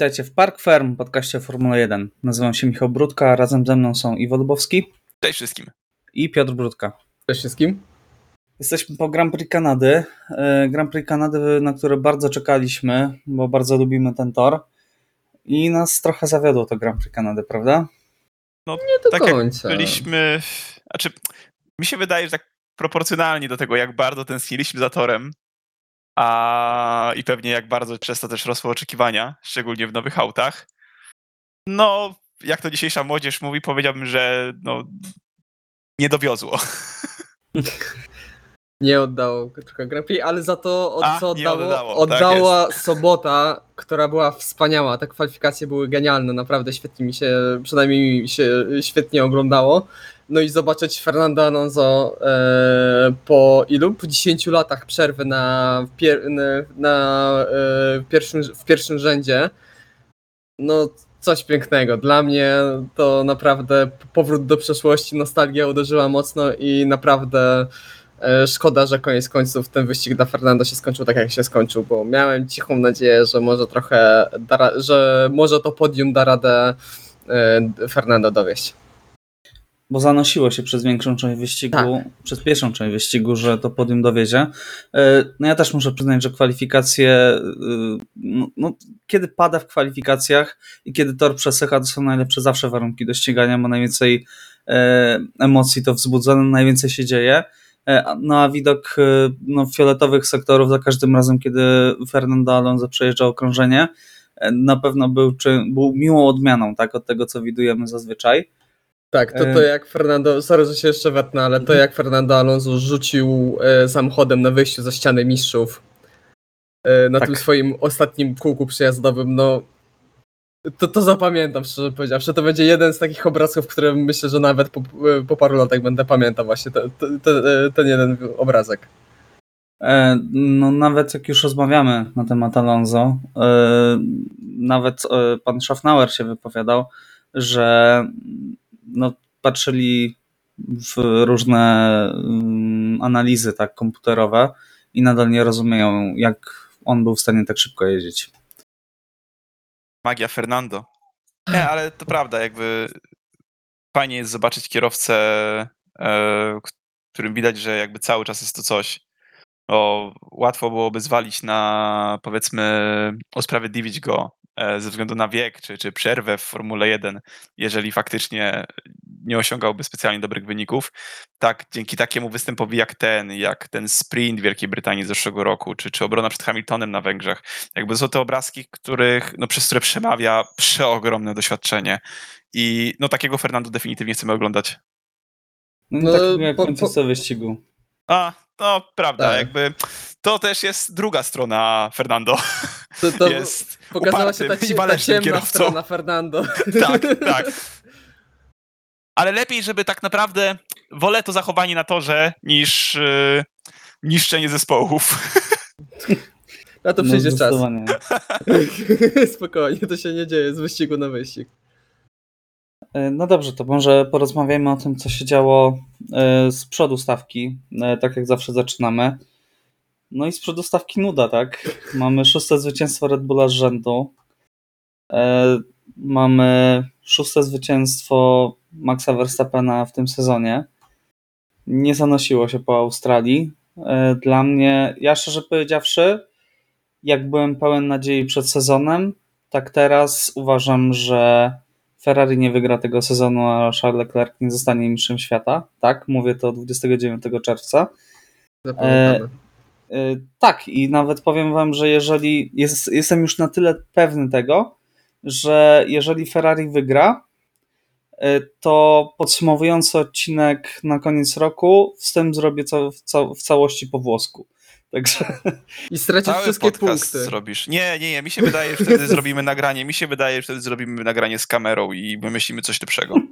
Witajcie w Park Ferm, podcaście Formuła 1. Nazywam się Michał Brudka, razem ze mną są Iwo Lubowski. Cześć wszystkim. I Piotr Brudka. Cześć wszystkim. Jesteśmy po Grand Prix Kanady. E, Grand Prix Kanady, na które bardzo czekaliśmy, bo bardzo lubimy ten tor. I nas trochę zawiodło to Grand Prix Kanady, prawda? No, nie do tak końca. Jak byliśmy. Znaczy, mi się wydaje, że tak proporcjonalnie do tego, jak bardzo tęskniliśmy za torem, a i pewnie jak bardzo przez to też rosły oczekiwania, szczególnie w nowych autach. No, jak to dzisiejsza młodzież mówi, powiedziałbym, że no, nie dowiozło. Nie oddało trochę Prix, ale za to od, A, co oddało, oddało, tak oddała sobota, która była wspaniała. Te kwalifikacje były genialne, naprawdę świetnie mi się, przynajmniej mi się świetnie oglądało. No i zobaczyć Fernando Alonso e, po ilu? Po 10 latach przerwy na, pier, na e, pierwszym, w pierwszym rzędzie. No coś pięknego. Dla mnie to naprawdę powrót do przeszłości, nostalgia uderzyła mocno i naprawdę e, szkoda, że koniec końców ten wyścig dla Fernando się skończył tak, jak się skończył, bo miałem cichą nadzieję, że może trochę, da, że może to podium da radę e, Fernando dowieść bo zanosiło się przez większą część wyścigu, tak. przez pierwszą część wyścigu, że to podium dowiezie. E, no ja też muszę przyznać, że kwalifikacje, e, no, no, kiedy pada w kwalifikacjach i kiedy tor przesycha, to są najlepsze zawsze warunki do ścigania, bo najwięcej e, emocji to wzbudza, najwięcej się dzieje. No a widok no, fioletowych sektorów za każdym razem, kiedy Fernando Alonso przejeżdżał okrążenie, na pewno był, czy, był miłą odmianą tak, od tego, co widujemy zazwyczaj. Tak, to to jak Fernando, sorry, że się jeszcze wetnę, ale to mhm. jak Fernando Alonso rzucił e, samochodem na wyjściu za ścianę mistrzów e, na tak. tym swoim ostatnim kółku przejazdowym, no to, to zapamiętam, szczerze powiedziawszy. To będzie jeden z takich obrazków, które myślę, że nawet po, po paru latach będę pamiętał właśnie te, te, te, ten jeden obrazek. E, no nawet jak już rozmawiamy na temat Alonso, e, nawet e, pan Schaffnauer się wypowiadał, że no, patrzyli w różne um, analizy tak komputerowe i nadal nie rozumieją, jak on był w stanie tak szybko jeździć. Magia Fernando. Nie, ale to prawda, jakby fajnie jest zobaczyć kierowcę, e, którym widać, że jakby cały czas jest to coś. Bo łatwo byłoby zwalić na, powiedzmy, usprawiedliwić go ze względu na wiek czy, czy przerwę w Formule 1, jeżeli faktycznie nie osiągałby specjalnie dobrych wyników. Tak, dzięki takiemu występowi jak ten, jak ten sprint Wielkiej Brytanii z zeszłego roku, czy, czy obrona przed Hamiltonem na Węgrzech, jakby są to obrazki, których, no, przez które przemawia przeogromne doświadczenie. I no, takiego Fernando definitywnie chcemy oglądać. No, no tak jak po, po... wyścigu. A, no prawda, tak. jakby to też jest druga strona Fernando. To, to jest pokazała się ta, ta ciemna kierowcą. strona Fernando. Tak, tak. Ale lepiej, żeby tak naprawdę wolę to zachowanie na torze niż yy, niszczenie zespołów. Na to przyjdzie no, czas. Spokojnie, to się nie dzieje z wyścigu na wyścig. E, no dobrze, to może porozmawiajmy o tym, co się działo e, z przodu stawki, e, tak jak zawsze zaczynamy. No i z przodu stawki nuda, tak? Mamy szóste zwycięstwo Red Bulla z rzędu. Mamy szóste zwycięstwo Maxa Verstappena w tym sezonie. Nie zanosiło się po Australii. Dla mnie, ja szczerze powiedziawszy, jak byłem pełen nadziei przed sezonem, tak teraz uważam, że Ferrari nie wygra tego sezonu, a Charles Leclerc nie zostanie mistrzem świata. Tak, mówię to 29 czerwca. E, e, tak, i nawet powiem Wam, że jeżeli jest, jestem już na tyle pewny tego, że jeżeli Ferrari wygra, e, to podsumowujący odcinek na koniec roku, wstęp zrobię ca ca w całości po włosku. Także... I stracisz Cały wszystkie punkty. zrobisz. Nie, nie, nie. Mi się wydaje, że wtedy zrobimy nagranie. Mi się wydaje, że wtedy zrobimy nagranie z kamerą i wymyślimy coś lepszego.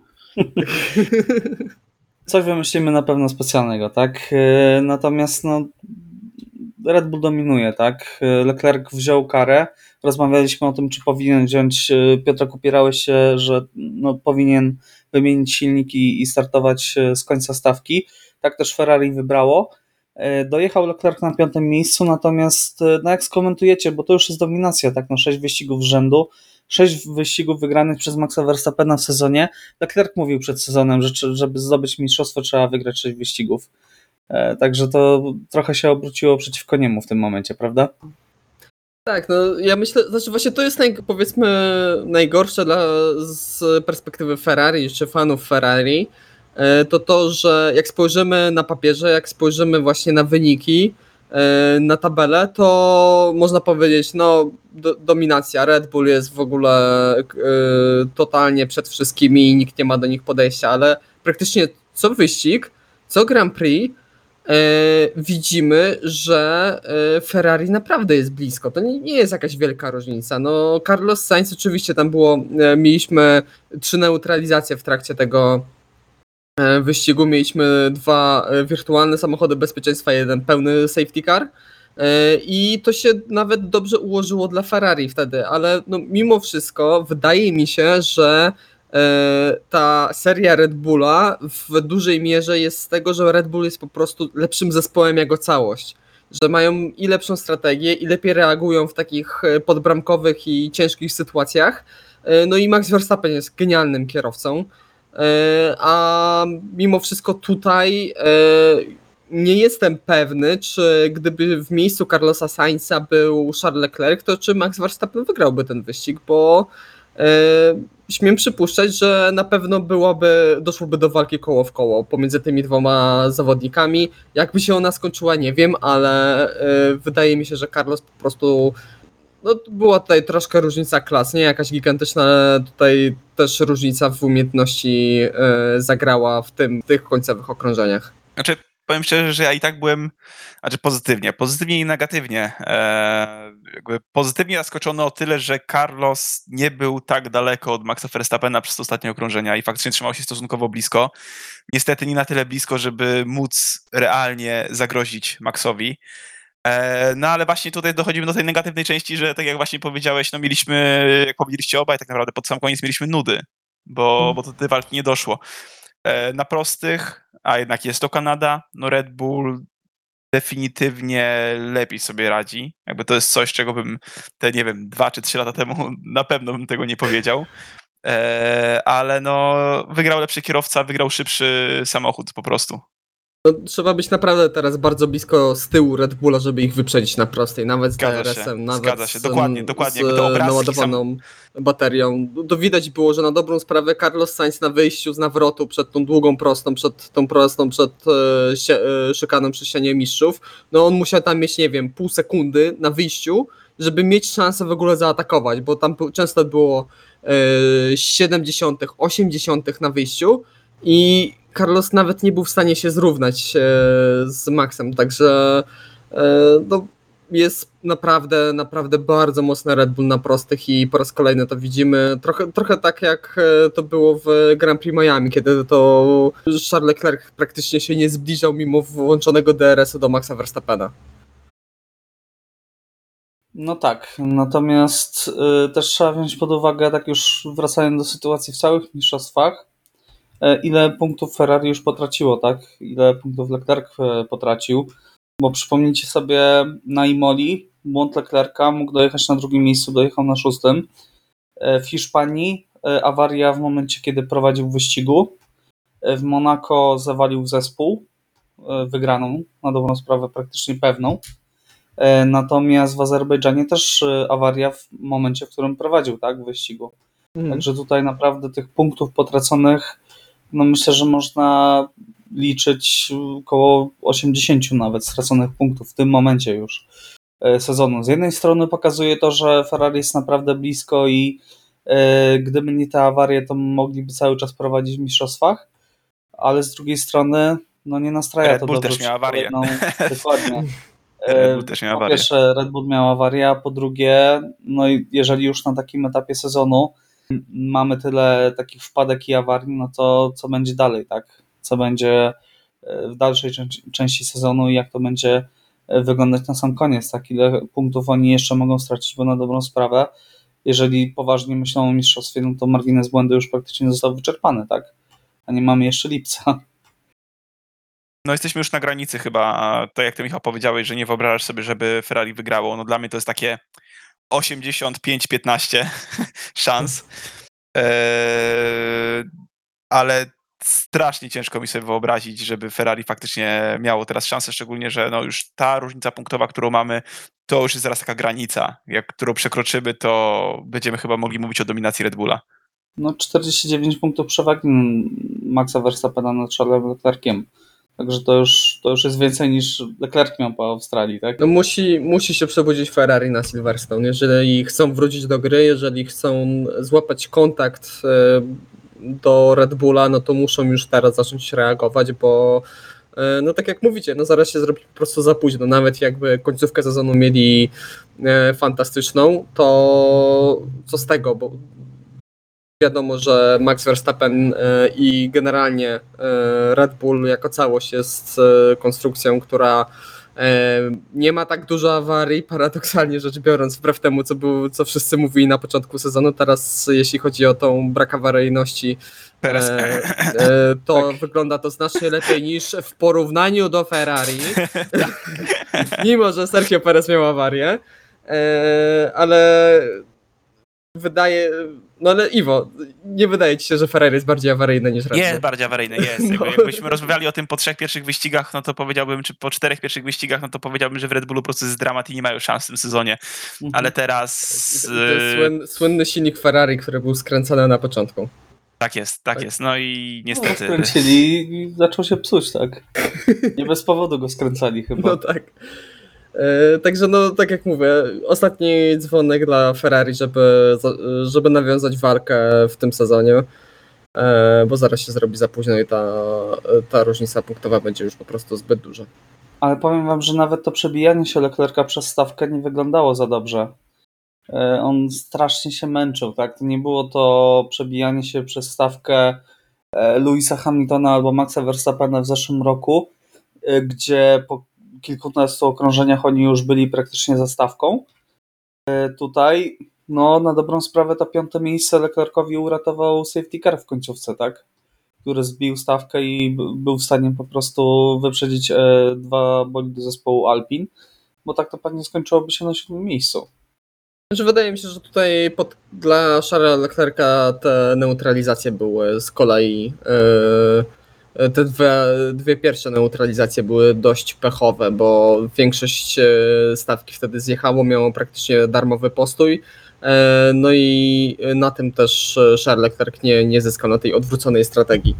Coś wymyślimy na pewno specjalnego, tak? E, natomiast no, Red Bull dominuje, tak? E, Leclerc wziął karę. Rozmawialiśmy o tym, czy powinien wziąć. E, Piotra, upierałeś się, że no, powinien wymienić silniki i startować z końca stawki. Tak też Ferrari wybrało. E, dojechał Leclerc na piątym miejscu, natomiast e, no jak skomentujecie, bo to już jest dominacja, tak, no sześć wyścigów z rzędu, sześć wyścigów wygranych przez Maxa Verstappena w sezonie. Leclerc mówił przed sezonem, że żeby zdobyć mistrzostwo trzeba wygrać sześć wyścigów. E, także to trochę się obróciło przeciwko niemu w tym momencie, prawda? Tak, no ja myślę, znaczy właśnie to jest naj, powiedzmy najgorsze dla, z perspektywy Ferrari czy fanów Ferrari, e, to to, że jak spojrzymy na papierze, jak spojrzymy właśnie na wyniki, e, na tabelę, to można powiedzieć, no do, dominacja, Red Bull jest w ogóle e, totalnie przed wszystkimi i nikt nie ma do nich podejścia, ale praktycznie co wyścig, co Grand Prix widzimy, że e, Ferrari naprawdę jest blisko. To nie, nie, jest jakaś wielka różnica. No, Carlos Sainz oczywiście tam było, e, mieliśmy trzy neutralizacje w trakcie tego wyścigu. Mieliśmy dwa wirtualne samochody bezpieczeństwa, jeden pełny safety car. I to się nawet dobrze ułożyło dla Ferrari wtedy, ale no, mimo wszystko wydaje mi się, że E, ta seria Red Bulla w dużej mierze jest z tego, że Red Bull jest po prostu lepszym zespołem jako całość. Że mają i lepszą strategię, i lepiej reagują w takich e, podbramkowych i ciężkich sytuacjach. E, no i Max Verstappen jest genialnym kierowcą. A mimo wszystko tutaj nie jestem pewny, czy gdyby w miejscu Carlosa Sainza był Charles Leclerc, to czy Max Verstappen wygrałby ten wyścig, bo śmiem przypuszczać, że na pewno byłoby, doszłoby do walki koło w koło pomiędzy tymi dwoma zawodnikami. Jakby się ona skończyła, nie wiem, ale y, wydaje mi się, że Carlos po prostu. No, była tutaj troszkę różnica klas, nie jakaś gigantyczna, tutaj też różnica w umiejętności y, zagrała w tym, w tych końcowych okrążeniach. Znaczy, powiem szczerze, że ja i tak byłem, znaczy pozytywnie, pozytywnie i negatywnie. E, pozytywnie zaskoczony o tyle, że Carlos nie był tak daleko od Maxa Verstappena przez ostatnie okrążenia i faktycznie trzymał się stosunkowo blisko. Niestety nie na tyle blisko, żeby móc realnie zagrozić Maxowi. E, no ale właśnie tutaj dochodzimy do tej negatywnej części, że tak jak właśnie powiedziałeś, no mieliśmy, jak powiedzieliście obaj, tak naprawdę pod sam koniec mieliśmy nudy, bo, mm. bo do tej walki nie doszło. E, na prostych, a jednak jest to Kanada, no Red Bull definitywnie lepiej sobie radzi. Jakby to jest coś, czego bym te, nie wiem, dwa czy trzy lata temu na pewno bym tego nie powiedział. E, ale no, wygrał lepszy kierowca, wygrał szybszy samochód po prostu. No, trzeba być naprawdę teraz bardzo blisko z tyłu Red Bulla, żeby ich wyprzedzić na prostej, nawet z DRS-em, nawet zgadza się. Dokładnie, dokładnie. z naładowaną sam... baterią. To widać było, że na dobrą sprawę Carlos Sainz na wyjściu z nawrotu przed tą długą prostą, przed tą prostą, przed e, e, szykaną ścianie mistrzów, no on musiał tam mieć, nie wiem, pół sekundy na wyjściu, żeby mieć szansę w ogóle zaatakować, bo tam często było e, 70., 80. na wyjściu i Carlos nawet nie był w stanie się zrównać e, z Maxem, także e, no, jest naprawdę, naprawdę bardzo mocny Red Bull na prostych i po raz kolejny to widzimy. Trochę, trochę tak jak e, to było w Grand Prix Miami, kiedy to Charles Leclerc praktycznie się nie zbliżał mimo włączonego DRS-u do Maxa Verstappena. No tak, natomiast y, też trzeba wziąć pod uwagę, tak już wracając do sytuacji w całych mistrzostwach, ile punktów Ferrari już potraciło, tak? Ile punktów Leclerc e, potracił. Bo przypomnijcie sobie na Imoli, błąd Leclerca mógł dojechać na drugim miejscu, dojechał na szóstym. E, w Hiszpanii awaria w momencie, kiedy prowadził w wyścigu. W Monako zawalił zespół, wygraną, na dobrą sprawę praktycznie pewną. Natomiast w Azerbejdżanie też awaria w momencie, w którym prowadził tak, w wyścigu. Mhm. Także tutaj naprawdę tych punktów potraconych no myślę, że można liczyć około 80 nawet straconych punktów w tym momencie już e, sezonu. Z jednej strony pokazuje to, że Ferrari jest naprawdę blisko i e, gdyby nie te awarie, to mogliby cały czas prowadzić w mistrzostwach, ale z drugiej strony no nie nastraja Red to Bull do też miał awarię. dokładnie. Red Bull też miał po pierwsze Red Bull miał awarię, a po drugie, no jeżeli już na takim etapie sezonu mamy tyle takich wpadek i awarii, no to co będzie dalej, tak? Co będzie e, w dalszej części sezonu i jak to będzie e, wyglądać na sam koniec, tak? Ile punktów oni jeszcze mogą stracić, bo na dobrą sprawę, jeżeli poważnie myślą o mistrzostwie, no to margines błędu już praktycznie został wyczerpany, tak? A nie mamy jeszcze lipca. No jesteśmy już na granicy chyba, to jak ty Michał powiedziałeś, że nie wyobrażasz sobie, żeby Ferrari wygrało, no dla mnie to jest takie 85-15 szans. Eee, ale strasznie ciężko mi sobie wyobrazić, żeby Ferrari faktycznie miało teraz szansę, szczególnie, że no już ta różnica punktowa, którą mamy, to już jest zaraz taka granica. Jak którą przekroczymy, to będziemy chyba mogli mówić o dominacji Red Bulla. No 49 punktów przewagi Maxa Verstappena nad Charlesem Leclerciem. Także to już, to już jest więcej niż Leclerc miał po Australii, tak? No musi, musi się przebudzić Ferrari na Silverstone. Jeżeli chcą wrócić do gry, jeżeli chcą złapać kontakt e, do Red Bulla, no to muszą już teraz zacząć reagować, bo e, no tak jak mówicie, no zaraz się zrobi po prostu za późno. Nawet jakby końcówkę sezonu mieli e, fantastyczną, to co z tego, bo wiadomo, że Max Verstappen e, i generalnie Red Bull jako całość jest konstrukcją, która nie ma tak dużo awarii, paradoksalnie rzecz biorąc, wbrew temu, co, był, co wszyscy mówili na początku sezonu. Teraz, jeśli chodzi o tą brak awaryjności, e, e, to tak. wygląda to znacznie lepiej niż w porównaniu do Ferrari. Mimo, że Sergio Perez miał awarię. E, ale wydaje, no ale Iwo, nie wydaje ci się, że Ferrari jest bardziej awaryjny niż Red Bull? Jest bardziej awaryjny, jest. No. Jakbyśmy rozmawiali o tym po trzech pierwszych wyścigach, no to powiedziałbym, czy po czterech pierwszych wyścigach, no to powiedziałbym, że w Red Bullu po prostu jest dramat i nie mają szans w tym sezonie. Mhm. Ale teraz... To, to słyn, słynny silnik Ferrari, który był skręcony na początku. Tak jest, tak, tak. jest. No i niestety. No, skręcili i zaczął się psuć, tak. Nie bez powodu go skręcali chyba. No tak. E, także no, tak jak mówię, ostatni dzwonek dla Ferrari, żeby, żeby nawiązać walkę w tym sezonie, e, bo zaraz się zrobi za późno i ta, ta różnica punktowa będzie już po prostu zbyt duża. Ale powiem wam, że nawet to przebijanie się Leclerca przez stawkę nie wyglądało za dobrze. E, on strasznie się męczył, tak? To nie było to przebijanie się przez stawkę Louisa Hamiltona albo Maxa Verstappena w zeszłym roku, gdzie po kilkunastu okrążeniach oni już byli praktycznie zastawką. E, tutaj, no na dobrą sprawę to piąte miejsce Leclercowi uratował safety car w końcówce, tak? Który zbił stawkę i był w stanie po prostu wyprzedzić e, dwa bolidy zespołu Alpin, bo tak to pewnie skończyłoby się na siódmym miejscu. Znaczy, wydaje mi się, że tutaj pod, dla Charlesa Leclerca te neutralizacje były z kolei yy, te dwie, dwie pierwsze neutralizacje były dość pechowe, bo większość e, stawki wtedy zjechało, miało praktycznie darmowy postój. E, no i na tym też e, Charles Leclerc nie, nie zyskał na tej odwróconej strategii.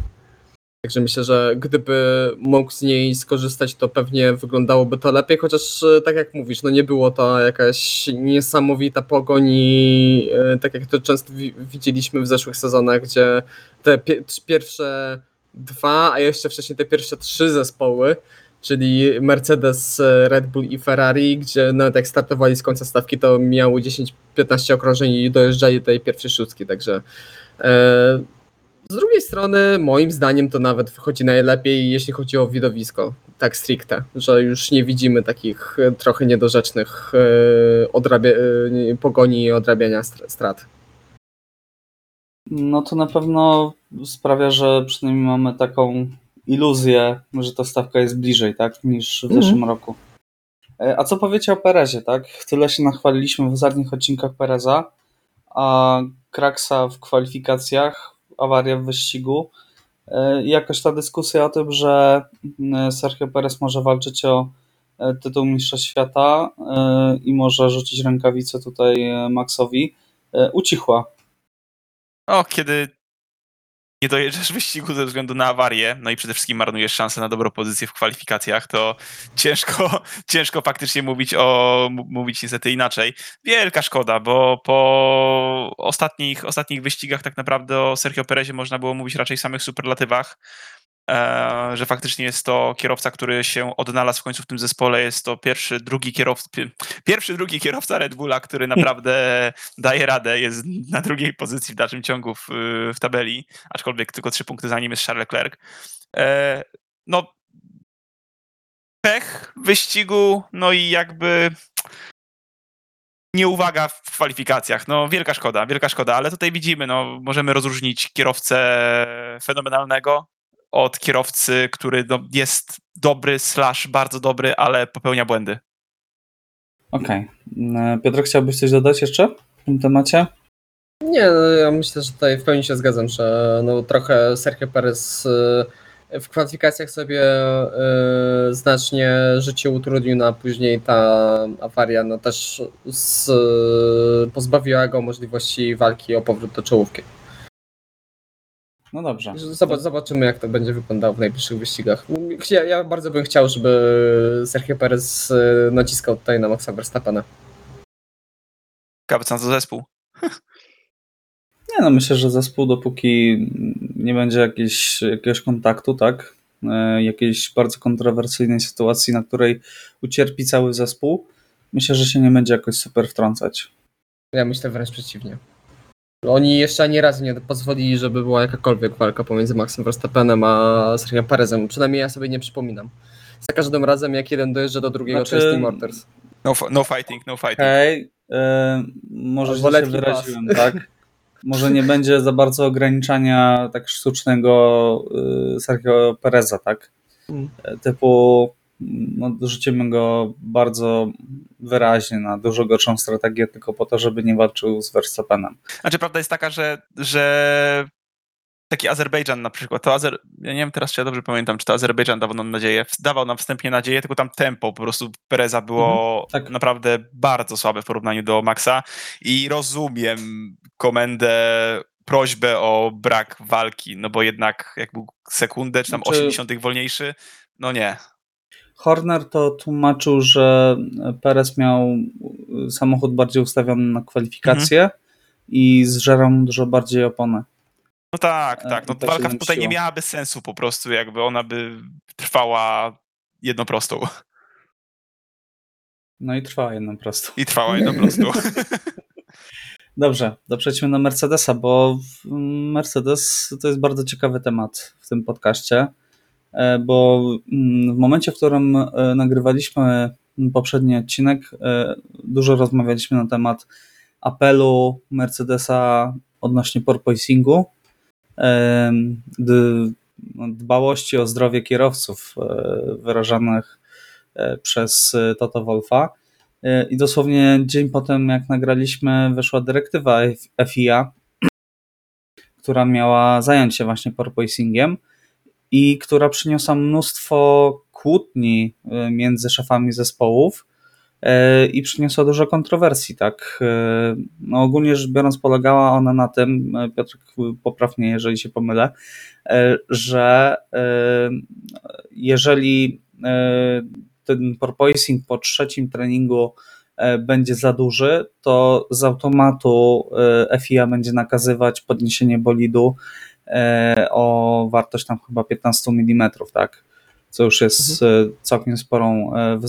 Także myślę, że gdyby mógł z niej skorzystać, to pewnie wyglądało to lepiej, chociaż tak jak mówisz, no nie było to jakaś niesamowita pogoń i tak jak to często widzieliśmy w zeszłych sezonach, gdzie te pierwsze dwa, a jeszcze wcześniej te pierwsze trzy zespoły, czyli Mercedes, Red Bull i Ferrari, gdzie nawet jak startowali z końca stawki, to miały 10-15 okrążeń i dojeżdżali do tej pierwszej szóstki, także e, z drugiej strony moim zdaniem to nawet wychodzi najlepiej, jeśli chodzi o widowisko, tak stricte, że już nie widzimy takich trochę niedorzecznych e, odrabia, e, pogoni i odrabiania strat. No to na pewno sprawia, że przynajmniej mamy taką iluzję, że ta stawka jest bliżej, tak, niż w mhm. zeszłym roku. E, a co powiecie o Perezie, tak? Tyle się nachwaliliśmy w ostatnich odcinkach Pereza, a Kraksa w kwalifikacjach, awaria w wyścigu. E, jakoś ta dyskusja o tym, że mm, Sergio Perez może walczyć o e, tytuł mistrza świata i może rzucić rękawicę tutaj Maxowi, ucichła. O, kiedy nie dojeżdżasz wyścigu ze względu na awarię, no i przede wszystkim marnujesz szansę na dobrą pozycję w kwalifikacjach, to ciężko, ciężko faktycznie mówić o mówić niestety inaczej. Wielka szkoda, bo po ostatnich, ostatnich wyścigach tak naprawdę o Sergio Perezie można było mówić raczej w samych superlatywach. E, że faktycznie jest to kierowca, który się odnalazł w końcu w tym zespole. Jest to pierwszy, drugi kierowca, pierwszy, drugi kierowca Red Bulla, który naprawdę daje radę. Jest na drugiej pozycji w dalszym ciągu w, w tabeli, aczkolwiek tylko trzy punkty za nim jest Charles Leclerc. E, no, pech wyścigu, no i jakby nieuwaga w kwalifikacjach. No, wielka szkoda, wielka szkoda, ale tutaj widzimy, no, możemy rozróżnić kierowcę fenomenalnego od kierowcy, który no, jest dobry, slash bardzo dobry, ale popełnia błędy. Okej. Okay. Piotr, chciałbyś coś dodać jeszcze w tym temacie? Nie, no, ja myślę, że tutaj w pełni się zgadzam, że no, trochę Sergio Perez y, w kwalifikacjach sobie y, znacznie życie utrudnił, no, a później ta awaria no, też z, pozbawiła go możliwości walki o powrót do czołówki. No dobrze. Zobacz, zobaczymy, jak to będzie wyglądało w najbliższych wyścigach. Ja, ja bardzo bym chciał, żeby Sergio Perez y, naciskał tutaj na Maxa Verstappena. Na to zespół. Nie no, myślę, że zespół dopóki nie będzie jakieś, jakiegoś kontaktu, tak, e, jakiejś bardzo kontrowersyjnej sytuacji, na której ucierpi cały zespół, myślę, że się nie będzie jakoś super wtrącać. Ja myślę wręcz przeciwnie. Oni jeszcze ani razu nie pozwolili, żeby była jakakolwiek walka pomiędzy Maxem Verstappenem a Sergio Perezem. Przynajmniej ja sobie nie przypominam. Za każdym razem, jak jeden dojeżdża do drugiego, znaczy... to jest Team Orders. No, no fighting, no fighting. Hej, yy, może się wyraziłem, tak? może nie będzie za bardzo ograniczania tak sztucznego y, Sergio Pereza, tak? Mm. Typu no, rzucimy go bardzo wyraźnie na dużo gorszą strategię tylko po to, żeby nie walczył z Verstappenem. Znaczy prawda jest taka, że, że taki Azerbejdżan na przykład, to Azer... ja nie wiem teraz, czy ja dobrze pamiętam, czy to Azerbejdżan dawał nam nadzieję, dawał nam wstępnie nadzieję, tylko tam tempo po prostu Pereza było mhm, tak. naprawdę bardzo słabe w porównaniu do Maxa i rozumiem komendę, prośbę o brak walki, no bo jednak jak był sekundę, czy tam znaczy... 80 wolniejszy, no nie. Horner to tłumaczył, że Perez miał samochód bardziej ustawiony na kwalifikację mhm. i zżerał mu dużo bardziej opony. No tak, tak. No, walka tutaj nie miałaby sensu po prostu, jakby ona by trwała jedną prostą. No i trwała jedną prostą. I trwała jedną prostą. Dobrze, to przejdźmy do Mercedesa, bo Mercedes to jest bardzo ciekawy temat w tym podcaście, e, bo mm, w momencie, w którym e, nagrywaliśmy poprzedni odcinek, e, dużo rozmawialiśmy na temat apelu Mercedesa odnośnie porpoisingu no, dbałości o zdrowie kierowców e, wyrażanych e, przez Toto Wolfa. E, I dosłownie dzień potem, jak nagraliśmy, wyszła dyrektywa FIA, która miała zająć się właśnie porpoisingiem i która przyniosła mnóstwo kłótni między szefami zespołów E, i przyniosła dużo kontrowersji, tak. E, no ogólnie rzecz biorąc, polegała ona na tym, Piotr, poprawnie, jeżeli się pomylę, że jeżeli ten porpoising po trzecim treningu będzie za duży, to z automatu FIA będzie nakazywać podniesienie bolidu o wartość tam chyba 15 mm, tak co już jest mhm. E, całkiem sporą e,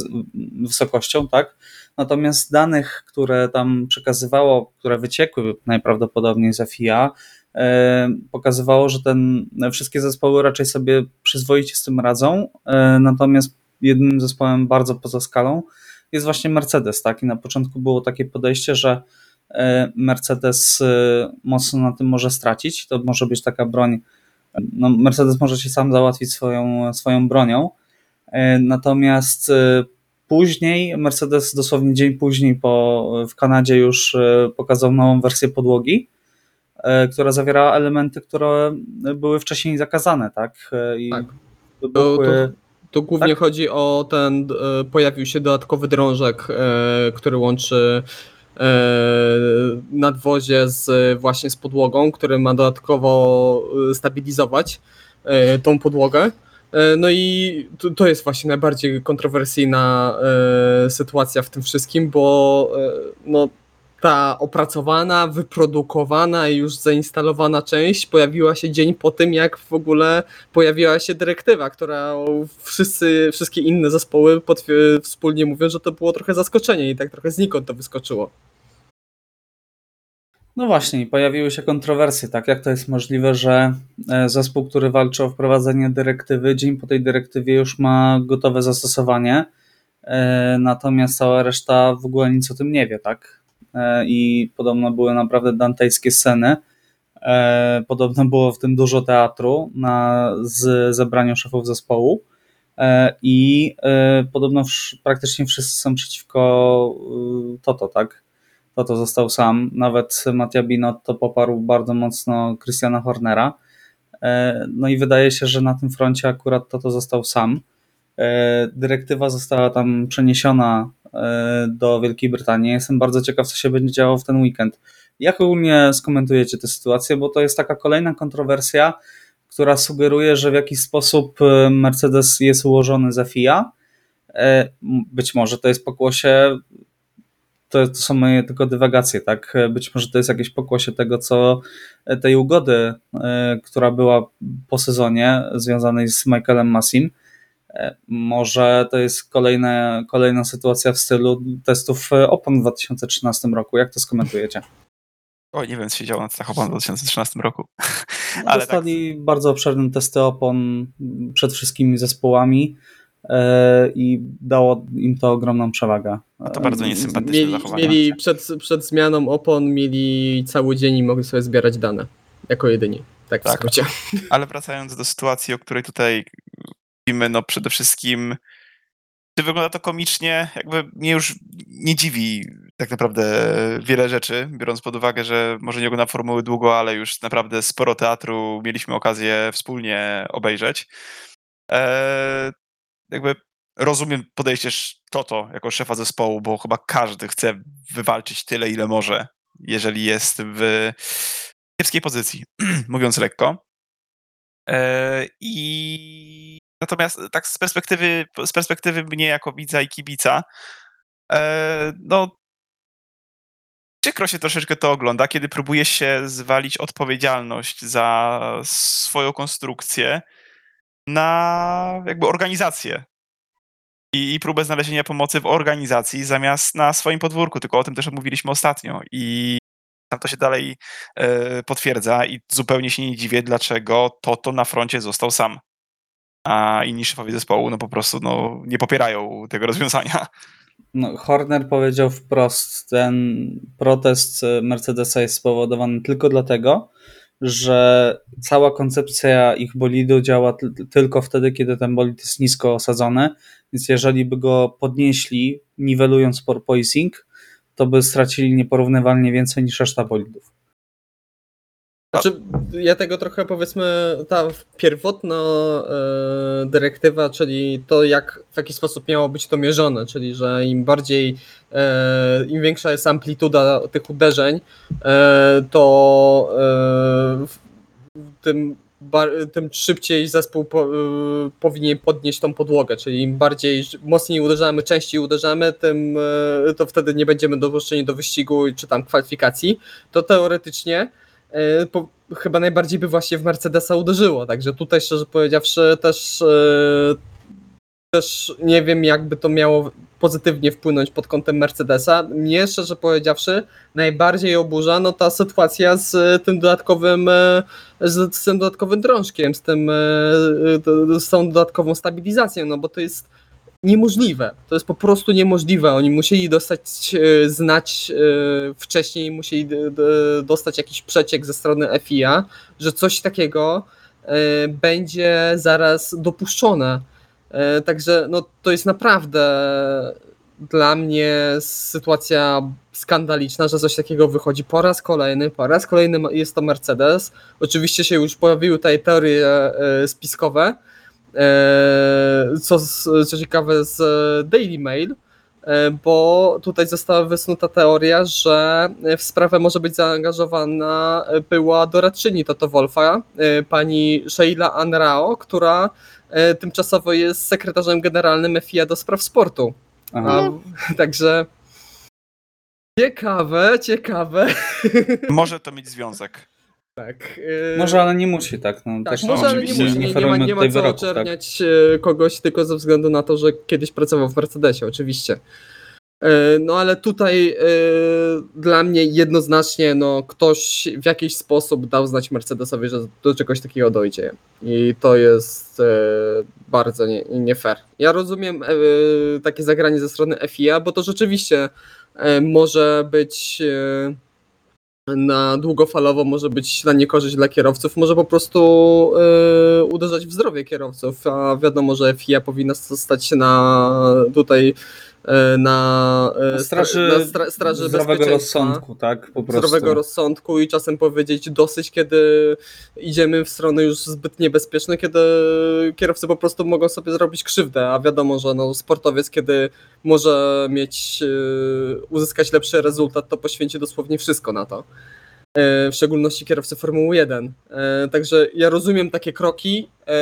wysokością, tak? Natomiast danych, które tam przekazywało, które wyciekły najprawdopodobniej z FIA, e, pokazywało, że ten, wszystkie zespoły raczej sobie przyzwoicie z tym radzą, natomiast jednym zespołem bardzo poza skalą jest właśnie Mercedes, tak? I na początku było takie podejście, że Mercedes mocno na tym może stracić, to może być taka broń no, Mercedes może się sam załatwić swoją, swoją bronią. E, natomiast e, później, Mercedes dosłownie dzień później po, w Kanadzie już e, pokazał nową wersję podłogi, która zawierała elementy, które były wcześniej zakazane, tak? I tak. Były... Tu głównie tak? chodzi o ten, pojawił się dodatkowy drążek, który łączy E, nadwozie z, właśnie z podłogą, który ma dodatkowo e, stabilizować e, tą podłogę. No i to jest właśnie najbardziej kontrowersyjna sytuacja w tym wszystkim, bo no, ta opracowana, wyprodukowana i już zainstalowana część pojawiła się dzień po tym, jak w ogóle pojawiła się dyrektywa, która wszyscy, wszystkie inne zespoły wspólnie mówią, że to było trochę zaskoczenie i tak trochę znikąd to wyskoczyło. No właśnie, pojawiły się kontrowersje, tak? Jak to jest możliwe, że e, zespół, który walczy o wprowadzenie dyrektywy, dzień po tej dyrektywie już ma gotowe zastosowanie, e, natomiast cała reszta w ogóle nic o tym nie wie, tak? E, I podobno były naprawdę dantejskie sceny. Podobno było w tym dużo teatru na z zebraniu szefów zespołu. I podobno praktycznie wszyscy są przeciwko y, Toto, tak? Toto został sam. Nawet Mattia Binotto poparł bardzo mocno Christiana Hornera. E, No i wydaje się, że na tym froncie akurat Toto został sam. E, Dyrektywa została tam przeniesiona e, do Wielkiej Brytanii. Jestem bardzo ciekaw, co się będzie działo w ten weekend. Jak ogólnie skomentujecie tę sytuację? Bo to jest taka kolejna kontrowersja, która sugeruje, że w jakiś sposób Mercedes jest ułożony za FIA. Być może to jest pokłosie, to, to są moje tylko dywagacje, tak? Być może to jest jakieś pokłosie tego, co e, tej ugody, e, która była po sezonie związanej z Michaelem Massim. E, Może to jest kolejna, kolejna sytuacja w stylu testów Open w 2013 roku. Jak to skomentujecie? O, nie wiem, co się działo na tych opon w 2013 roku. Ale tak, Dostali bardzo obszerne testy opon przed wszystkimi zespołami i dało im to ogromną przewagę. No to bardzo E, niesympatyczne Mieli, zachowanie. mieli przed, przed zmianą opon mieli cały dzień i mogli sobie zbierać dane. Jako jedyni. Tak w Tak. skrócie. Ale wracając do sytuacji, o której tutaj mówimy, no przede wszystkim czy wygląda to komicznie? Jakby mnie już nie dziwi tak naprawdę wiele rzeczy, biorąc pod uwagę, że może nie oglądam formuły długo, ale już naprawdę sporo teatru mieliśmy okazję wspólnie obejrzeć. Eee, jakby rozumiem podejście Toto jako szefa zespołu, bo chyba każdy chce wywalczyć tyle, ile może, jeżeli jest w kiepskiej pozycji, mówiąc lekko. E, I natomiast tak z perspektywy, z perspektywy mnie jako widza i kibica, e, no przykro się troszeczkę to ogląda, kiedy próbuje się zwalić odpowiedzialność za swoją konstrukcję na jakby organizację i, i próbę znalezienia pomocy w organizacji zamiast na swoim podwórku, tylko o tym też mówiliśmy ostatnio i tam to się dalej e, potwierdza i zupełnie się nie dziwię, dlaczego Toto na froncie został sam. A inni szefowie zespołu no po prostu no, nie popierają tego rozwiązania. No, Horner powiedział wprost, ten protest Mercedesa jest spowodowany tylko dlatego, że cała koncepcja ich bolidu działa ty- tylko wtedy, kiedy ten bolid jest nisko osadzony, więc jeżeli by go podnieśli, niwelując porpoising, to by stracili nieporównywalnie więcej niż reszta bolidów. Znaczy, ja tego trochę powiedzmy, ta pierwotna e, dyrektywa, czyli to jak w jaki sposób miało być to mierzone, czyli że im bardziej, e, im większa jest amplituda tych uderzeń, e, to tym, tym szybciej zespół po, powinien podnieść tą podłogę, czyli im bardziej mocniej uderzamy, częściej uderzamy, tym to wtedy nie będziemy dopuszczeni do wyścigu czy tam kwalifikacji. To teoretycznie po, chyba najbardziej by właśnie w Mercedesa uderzyło. Także tutaj szczerze powiedziawszy też, e, też nie wiem jakby to miało pozytywnie wpłynąć pod kątem Mercedesa. Mnie szczerze powiedziawszy najbardziej oburza no ta sytuacja z tym dodatkowym e, z, z tym dodatkowym drążkiem, z tym e, z tą dodatkową stabilizacją, no bo to jest niemożliwe. To jest po prostu niemożliwe. Oni musieli dostać, e, znać e, wcześniej, musieli dostać jakiś przeciek ze strony FIA, że coś takiego e, będzie zaraz dopuszczone. Także no, to jest naprawdę dla mnie sytuacja skandaliczna, że coś takiego wychodzi po raz kolejny. Po raz kolejny jest to Mercedes. Oczywiście się już pojawiły tutaj teorie spiskowe, co, z- co ciekawe z Daily Mail, e, bo tutaj została wysnuta teoria, że w sprawę może być zaangażowana była doradczyni Toto Wolfa, e, pani Sheila Anrao, która e, tymczasowo jest sekretarzem generalnym FIA do spraw sportu. Aha. A, także ciekawe, ciekawe. Może to mieć związek. Tak. e, Może, ale nie musi tak. No, tak, też może, ale nie musi. Nie, nie, ma, nie ma co wyroków, tak? oczerniać e, kogoś tylko ze względu na to, że kiedyś pracował w Mercedesie, oczywiście. E, No ale tutaj dla mnie jednoznacznie no, ktoś w jakiś sposób dał znać Mercedesowi, że do czegoś takiego dojdzie. I to jest bardzo nie, nie fair. Ja rozumiem takie zagranie ze strony FIA, bo to rzeczywiście może być na długofalowo może być na niekorzyść dla kierowców, może po prostu e, uderzać w zdrowie kierowców, a wiadomo, że FIA powinna stać się na tutaj na e, Straży, na stra, straży zdrowego rozsądku, tak? Po prostu. zdrowego rozsądku i czasem powiedzieć dosyć, kiedy idziemy w stronę już zbyt niebezpieczne, kiedy kierowcy po prostu mogą sobie zrobić krzywdę, a wiadomo, że no, sportowiec, kiedy może mieć, e, uzyskać lepszy rezultat, to poświęci dosłownie wszystko na to. E, W szczególności kierowcy Formuły 1. E, Także ja rozumiem takie kroki, e,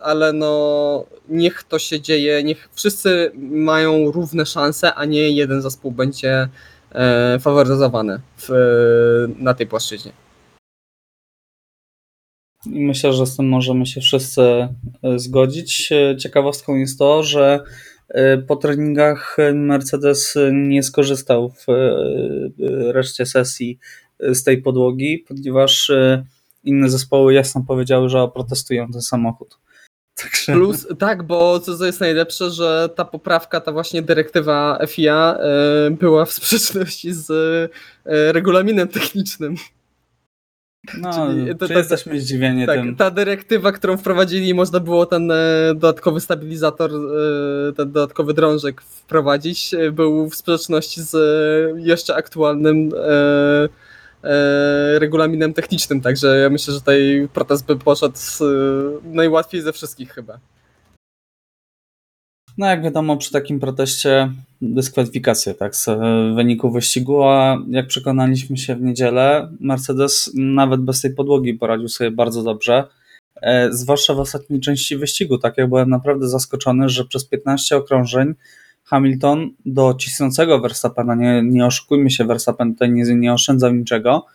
ale no niech to się dzieje, niech wszyscy mają równe szanse, a nie jeden zespół będzie faworyzowany w, na tej płaszczyźnie. Myślę, że z tym możemy się wszyscy zgodzić. Ciekawostką jest to, że po treningach Mercedes nie skorzystał w reszcie sesji z tej podłogi, ponieważ e, inne zespoły jasno powiedziały, że oprotestują ten samochód. Także Plus, tak, bo co jest najlepsze, że ta poprawka, ta właśnie dyrektywa FIA e, była w sprzeczności z regulaminem technicznym. no, czyli to- czy to- jesteśmy zdziwieni Tak, tym. ta dyrektywa, którą wprowadzili, można było ten e, dodatkowy stabilizator, e, ten dodatkowy drążek wprowadzić, e, był w sprzeczności z jeszcze aktualnym regulaminem technicznym, także ja myślę, że tutaj protest by poszedł e, najłatwiej ze wszystkich chyba. No jak wiadomo, przy takim proteście dyskwalifikacje tak, z e, wyniku wyścigu, a jak przekonaliśmy się w niedzielę, Mercedes nawet bez tej podłogi poradził sobie bardzo dobrze, e, zwłaszcza w ostatniej części wyścigu. Tak, ja byłem naprawdę zaskoczony, że przez 15 okrążeń Hamilton do cisnącego Verstappena, nie, nie oszukujmy się, Verstappen tutaj nie, nie oszczędzał niczego,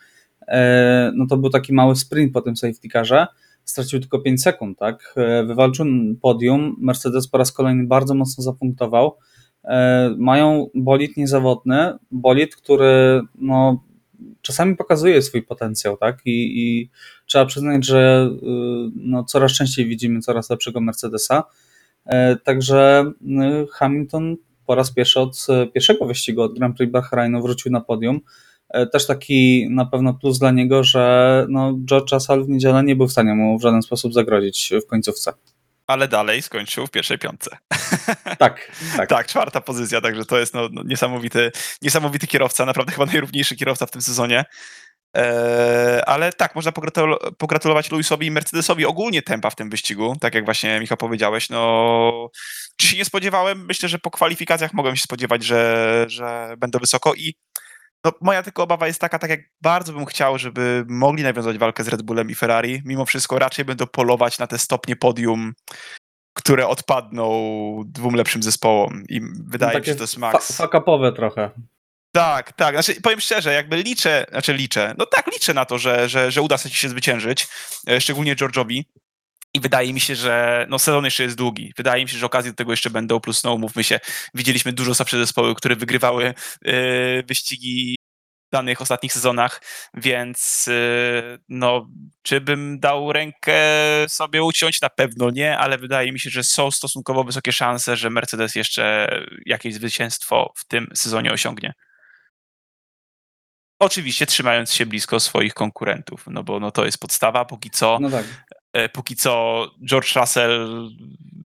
e, no to był taki mały sprint po tym safety carze, stracił tylko 5 sekund, tak? E, Wywalczył podium. Mercedes po raz kolejny bardzo mocno zapunktował. E, Mają bolid niezawodny, bolid, który no, czasami pokazuje swój potencjał, tak? I, i trzeba przyznać, że y, no, coraz częściej widzimy coraz lepszego Mercedesa. E, Także y, Hamilton po raz pierwszy od e, pierwszego wyścigu od Grand Prix Bahrainu wrócił na podium. E, Też taki na pewno plus dla niego, że no, George Russell w niedzielę nie był w stanie mu w żaden sposób zagrozić w końcówce. Ale dalej skończył w pierwszej piątce. Tak, tak. Tak, czwarta pozycja, także to jest no, no, niesamowity, niesamowity kierowca, naprawdę chyba najrówniejszy kierowca w tym sezonie. Eee, ale tak, można pogratulo- pogratulować Lewisowi i Mercedesowi ogólnie tempa w tym wyścigu, tak jak właśnie Michał powiedziałeś. No, czy się nie spodziewałem? Myślę, że po kwalifikacjach mogłem się spodziewać, że, że będą wysoko i no, moja tylko obawa jest taka, tak jak bardzo bym chciał, żeby mogli nawiązać walkę z Red Bullem i Ferrari, mimo wszystko raczej będą polować na te stopnie podium, które odpadną dwóm lepszym zespołom i wydaje mi się, że to jest Max. Fa- trochę. Tak, tak. Znaczy, powiem szczerze, jakby liczę, znaczy liczę, no tak, liczę na to, że, że, że uda się zwyciężyć, e, szczególnie George'owi. I wydaje mi się, że no, sezon jeszcze jest długi. Wydaje mi się, że okazje do tego jeszcze będą, plus no umówmy się, widzieliśmy dużo słabsze zespoły, które wygrywały e, wyścigi w danych ostatnich sezonach, więc e, no, czy bym dał rękę sobie uciąć? Na pewno nie, ale wydaje mi się, że są stosunkowo wysokie szanse, że Mercedes jeszcze jakieś zwycięstwo w tym sezonie osiągnie. Oczywiście trzymając się blisko swoich konkurentów, no bo no to jest podstawa, póki co, No tak. e, póki co George Russell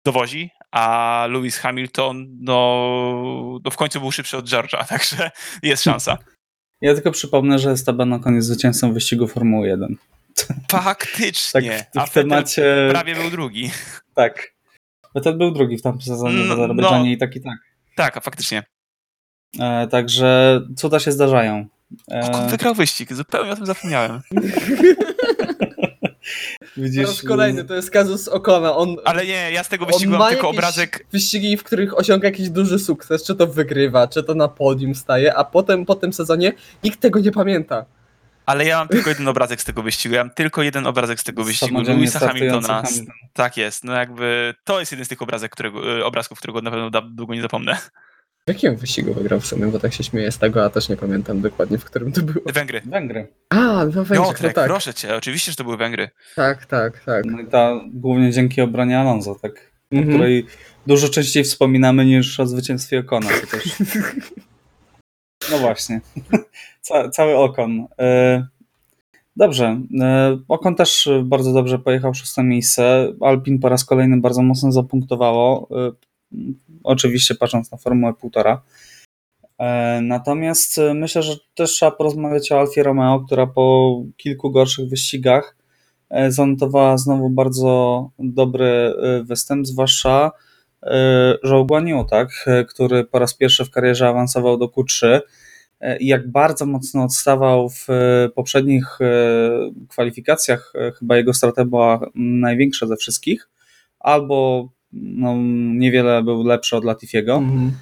dowozi, a Lewis Hamilton no, no w końcu był szybszy od George'a, także jest szansa. Ja tylko przypomnę, że Esteban na koniec zwycięzcą wyścigu Formuły 1. Tak, Faktycznie, w, a w temacie... prawie był drugi. Tak. Vettel był drugi w tamtym sezonie w No, Azerbejdżanie no. i tak i tak. Tak, a faktycznie. E, także cuda się zdarzają. E, wygrał wyścig, zupełnie o tym zapomniałem. Po widzisz, raz kolejny, to jest kazus Okona. On, Ale nie, ja z tego wyścigu ma mam tylko obrazek wyścigi, w których osiąga jakiś duży sukces, czy to wygrywa, czy to na podium staje, a potem po tym sezonie nikt tego nie pamięta. Ale ja mam tylko jeden obrazek z tego wyścigu. Ja mam tylko jeden obrazek z tego wyścigu. Louisa Hamiltona. Hamilton. Tak jest. No jakby to jest jeden z tych obrazek, którego, y, obrazków, którego na pewno długo nie zapomnę. W jakim wyścigu wygrał w sumie, bo tak się śmieję z tego, a też nie pamiętam dokładnie, w którym to było. Węgry. Węgry. A, no Węgrzech, no tak. proszę cię, oczywiście, że to były Węgry. Tak, tak, tak. No i ta głównie dzięki obronie Alonso, tak? O Mhm. której dużo częściej wspominamy niż o zwycięstwie Okona. To też... No właśnie. Ca, cały Okon. E, dobrze. E, Okon też bardzo dobrze pojechał szóste miejsce. Alpin po raz kolejny bardzo mocno zapunktowało. E, oczywiście patrząc na Formułę 1,5. Natomiast myślę, że też trzeba porozmawiać o Alfie Romeo, która po kilku gorszych wyścigach zanotowała znowu bardzo dobry występ, zwłaszcza Zhou Guanyu, tak, który po raz pierwszy w karierze awansował do Q3 i jak bardzo mocno odstawał w poprzednich kwalifikacjach, chyba jego strata była największa ze wszystkich, albo no, niewiele był lepszy od Latifiego. Mhm.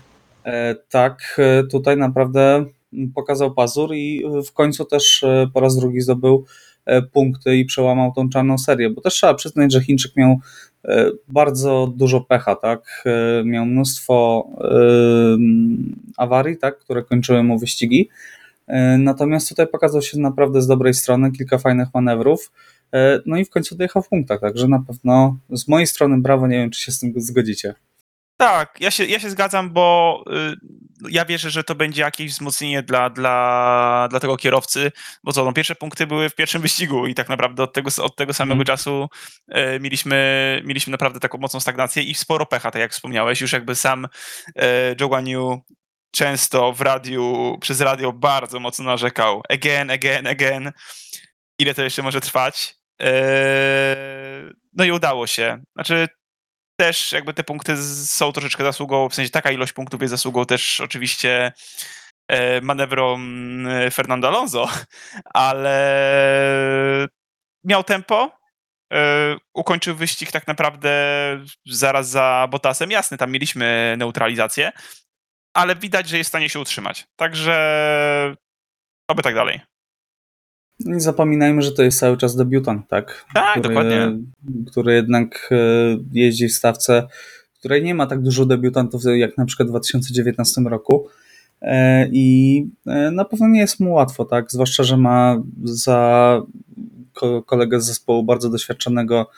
Tak, tutaj naprawdę pokazał pazur i w końcu też po raz drugi zdobył punkty i przełamał tą czarną serię, bo też trzeba przyznać, że Chińczyk miał E, bardzo dużo pecha, tak? E, miał mnóstwo e, awarii, tak? które kończyły mu wyścigi. Natomiast tutaj pokazał się naprawdę z dobrej strony, kilka fajnych manewrów. No i w końcu dojechał w punktach, także na pewno z mojej strony brawo, nie wiem czy się z tym zgodzicie. Tak, ja się, ja się zgadzam, bo y, ja wierzę, że to będzie jakieś wzmocnienie dla, dla, dla tego kierowcy, bo co, no, pierwsze punkty były w pierwszym wyścigu i tak naprawdę od tego, od tego samego mm. czasu y, mieliśmy, mieliśmy naprawdę taką mocną stagnację i sporo pecha, tak jak wspomniałeś, już jakby sam y, Joe Guanyu często w radiu, przez radio bardzo mocno narzekał. Again, again, again. Ile to jeszcze może trwać? Y, no i udało się. Znaczy, też jakby te punkty są troszeczkę zasługą, w sensie taka ilość punktów jest zasługą też oczywiście e, manewrom e, Fernando Alonso, ale miał tempo, ukończył wyścig tak naprawdę zaraz za Bottasem. Jasne, tam mieliśmy neutralizację, ale widać, że jest w stanie się utrzymać. Także oby tak dalej. Nie zapominajmy, że to jest cały czas debiutant, tak? Tak, który, dokładnie. Który jednak e, jeździ w stawce, której nie ma tak dużo debiutantów jak na przykład w 2019 roku. E, I e, na pewno nie jest mu łatwo, tak? Zwłaszcza, że ma za kolegę z zespołu bardzo doświadczonego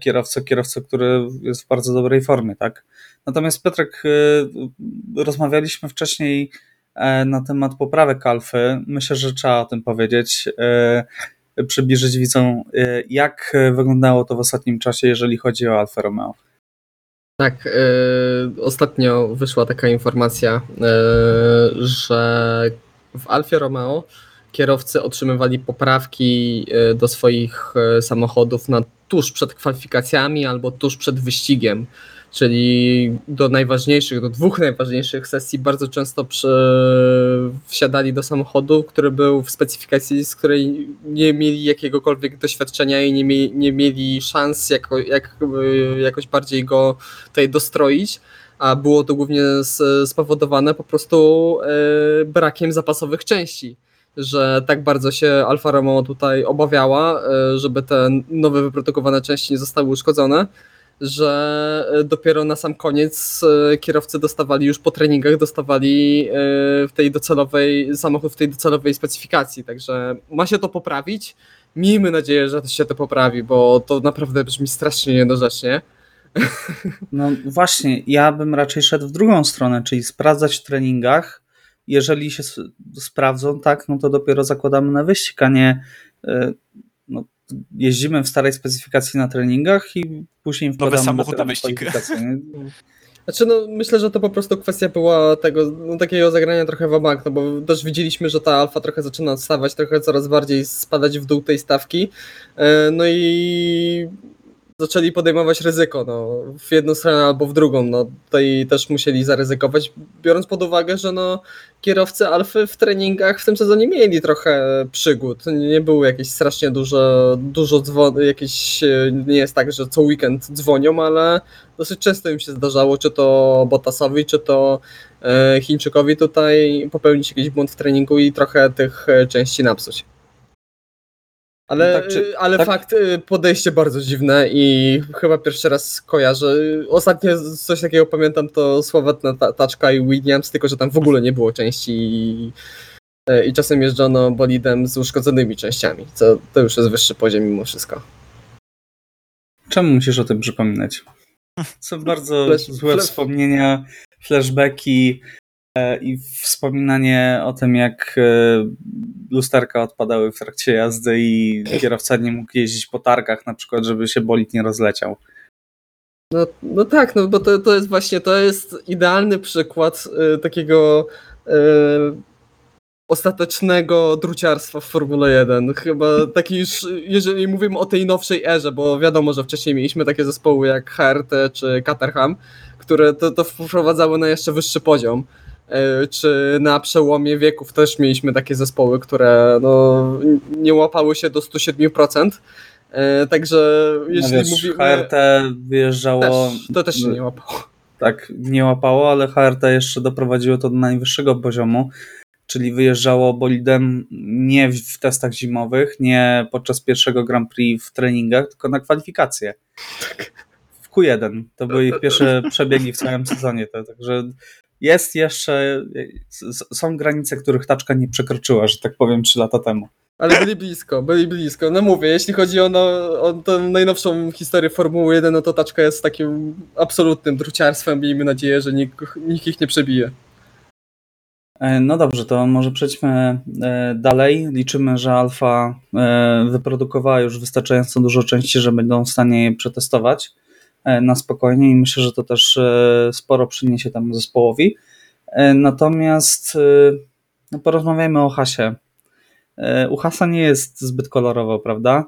kierowcę, kierowcę, który jest w bardzo dobrej formie, tak? Natomiast Piotrek, rozmawialiśmy wcześniej na temat poprawek alfy. Myślę, że trzeba o tym powiedzieć, e, przybliżyć widzom, e, jak wyglądało to w ostatnim czasie, jeżeli chodzi o Alfa Romeo. Tak, ostatnio wyszła taka informacja, że w Alfie Romeo kierowcy otrzymywali poprawki do swoich samochodów na tuż przed kwalifikacjami albo tuż przed wyścigiem czyli do najważniejszych, do dwóch najważniejszych sesji bardzo często przy, wsiadali do samochodu, który był w specyfikacji, z której nie mieli jakiegokolwiek doświadczenia i nie, nie mieli szans jako, jak, jakoś bardziej go tutaj dostroić a było to głównie spowodowane po prostu e, brakiem zapasowych części że tak bardzo się Alfa Romeo tutaj obawiała, e, żeby te nowe wyprodukowane części nie zostały uszkodzone, że e, dopiero na sam koniec e, kierowcy dostawali już po treningach, dostawali e, w tej docelowej, samochód w tej docelowej specyfikacji, także ma się to poprawić. Miejmy nadzieję, że to się to poprawi, bo to naprawdę brzmi strasznie niedorzecznie. No właśnie, ja bym raczej szedł w drugą stronę, czyli sprawdzać w treningach. Jeżeli się sprawdzą, tak, no to dopiero zakładamy na wyścig, a nie no, jeździmy w starej specyfikacji na treningach i później wkładamy Nowy samochód na wyścig. Znaczy, no, myślę, że to po prostu kwestia była tego, no, takiego zagrania trochę w bank, no bo też widzieliśmy, że ta alfa trochę zaczyna odstawać, trochę coraz bardziej spadać w dół tej stawki. E, no i zaczęli podejmować ryzyko, no, w jedną stronę albo w drugą, no, tutaj też musieli zaryzykować, biorąc pod uwagę, że no, kierowcy Alfy w treningach w tym sezonie mieli trochę przygód, nie było jakieś strasznie dużo, dużo dzwon, jakieś, nie jest tak, że co weekend dzwonią, ale dosyć często im się zdarzało, czy to Bottasowi, czy to e, Chińczykowi tutaj popełnić jakiś błąd w treningu i trochę tych e, części napsuć. Ale, no tak, czy, ale tak? fakt, y, podejście bardzo dziwne i chyba pierwszy raz kojarzę. Ostatnio coś takiego pamiętam to sławetna taczka i Williams, tylko że tam w ogóle nie było części i, y, i czasem jeżdżono bolidem z uszkodzonymi częściami, co to już jest wyższy poziom mimo wszystko. Czemu musisz o tym przypominać? Są bardzo Flash, złe flash... wspomnienia, flashbacki. E, I wspominanie o tym, jak e, lusterka odpadały w trakcie jazdy i kierowca nie mógł jeździć po targach na przykład, żeby się bolid nie rozleciał. No, no tak, no bo to, to jest właśnie, to jest idealny przykład y, takiego y, ostatecznego druciarstwa w Formule 1. Chyba taki już, jeżeli mówimy o tej nowszej erze, bo wiadomo, że wcześniej mieliśmy takie zespoły jak HRT czy Caterham, które to, to wprowadzały na jeszcze wyższy poziom. Y, Czy na przełomie wieków też mieliśmy takie zespoły, które no, nie łapały się do 107%. Y, Także No jeśli wiesz, mówimy. HRT wyjeżdżało. Też, to też się nie łapało. tak nie łapało, ale HRT jeszcze doprowadziło to do najwyższego poziomu, czyli wyjeżdżało bolidem nie w testach zimowych, nie podczas pierwszego Grand Prix w treningach, tylko na kwalifikacje. W Q1. To były ich pierwsze przebiegi w całym sezonie. Także jest jeszcze, s- są granice, których taczka nie przekroczyła, że tak powiem, 3 lata temu. Ale byli blisko, byli blisko. No mówię, jeśli chodzi o, no, o tę najnowszą historię Formuły 1, no to taczka jest takim absolutnym druciarstwem. Miejmy nadzieję, że nikt, nikt ich nie przebije. E, No dobrze, to może przejdźmy e, dalej. Liczymy, że Alfa e, wyprodukowała już wystarczająco dużo części, że będą w stanie je przetestować na spokojnie i myślę, że to też e, sporo przyniesie temu zespołowi. E, Natomiast e, no porozmawiajmy o Hasie. E, U Hasa nie jest zbyt kolorowo, prawda?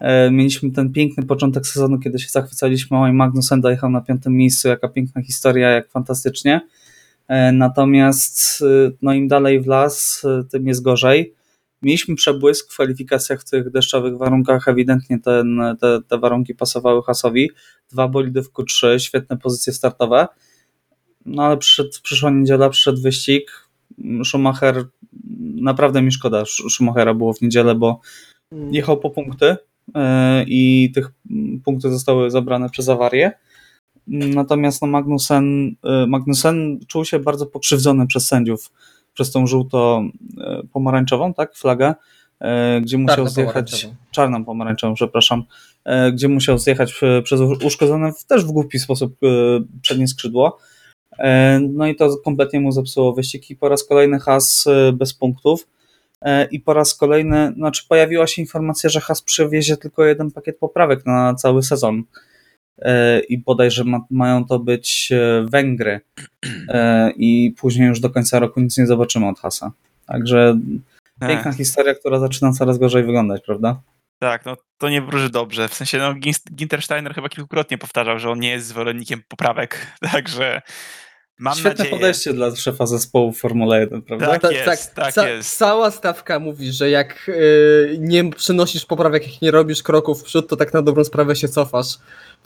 E, Mieliśmy ten piękny początek sezonu, kiedy się zachwycaliśmy, oj Magnussen dojechał na piątym miejscu, jaka piękna historia, jak fantastycznie. E, Natomiast e, no im dalej w las, e, tym jest gorzej. Mieliśmy przebłysk w kwalifikacjach w tych deszczowych warunkach. Ewidentnie ten, te, te warunki pasowały Hasowi. Dwa bolidy w Q3, świetne pozycje startowe. No ale przyszedł, przyszła niedziela, przyszedł wyścig. Schumacher, naprawdę mi szkoda Sch- Schumachera było w niedzielę, bo jechał po punkty e, i tych punkty zostały zabrane przez awarię. Natomiast no Magnussen, e, Magnussen czuł się bardzo pokrzywdzony przez sędziów przez tą żółto-pomarańczową, tak, flagę, e, gdzie musiał zjechać Czarno-pomarańczową. czarną pomarańczową, przepraszam, e, gdzie musiał zjechać e, przez uszkodzone w, też w głupi sposób e, przednie skrzydło. E, No i to kompletnie mu zepsuło wyścig i po raz kolejny Has e, bez punktów. E, I po raz kolejny, znaczy pojawiła się informacja, że Has przewiezie tylko jeden pakiet poprawek na cały sezon. E, I bodajże ma, mają to być e, Węgry. E, I później już do końca roku nic nie zobaczymy od Hasa. Także piękna historia, która zaczyna coraz gorzej wyglądać, prawda? Tak, no to nie wróży dobrze. W sensie, no Gin- Ginter Steiner chyba kilkukrotnie powtarzał, że on nie jest zwolennikiem poprawek, także mam Świetne nadzieję... podejście dla szefa zespołu Formule 1, prawda? Tak jest, tak Ca- jest. Cała stawka mówi, że jak y, nie przynosisz poprawek, jak nie robisz kroków w przód, to tak na dobrą sprawę się cofasz.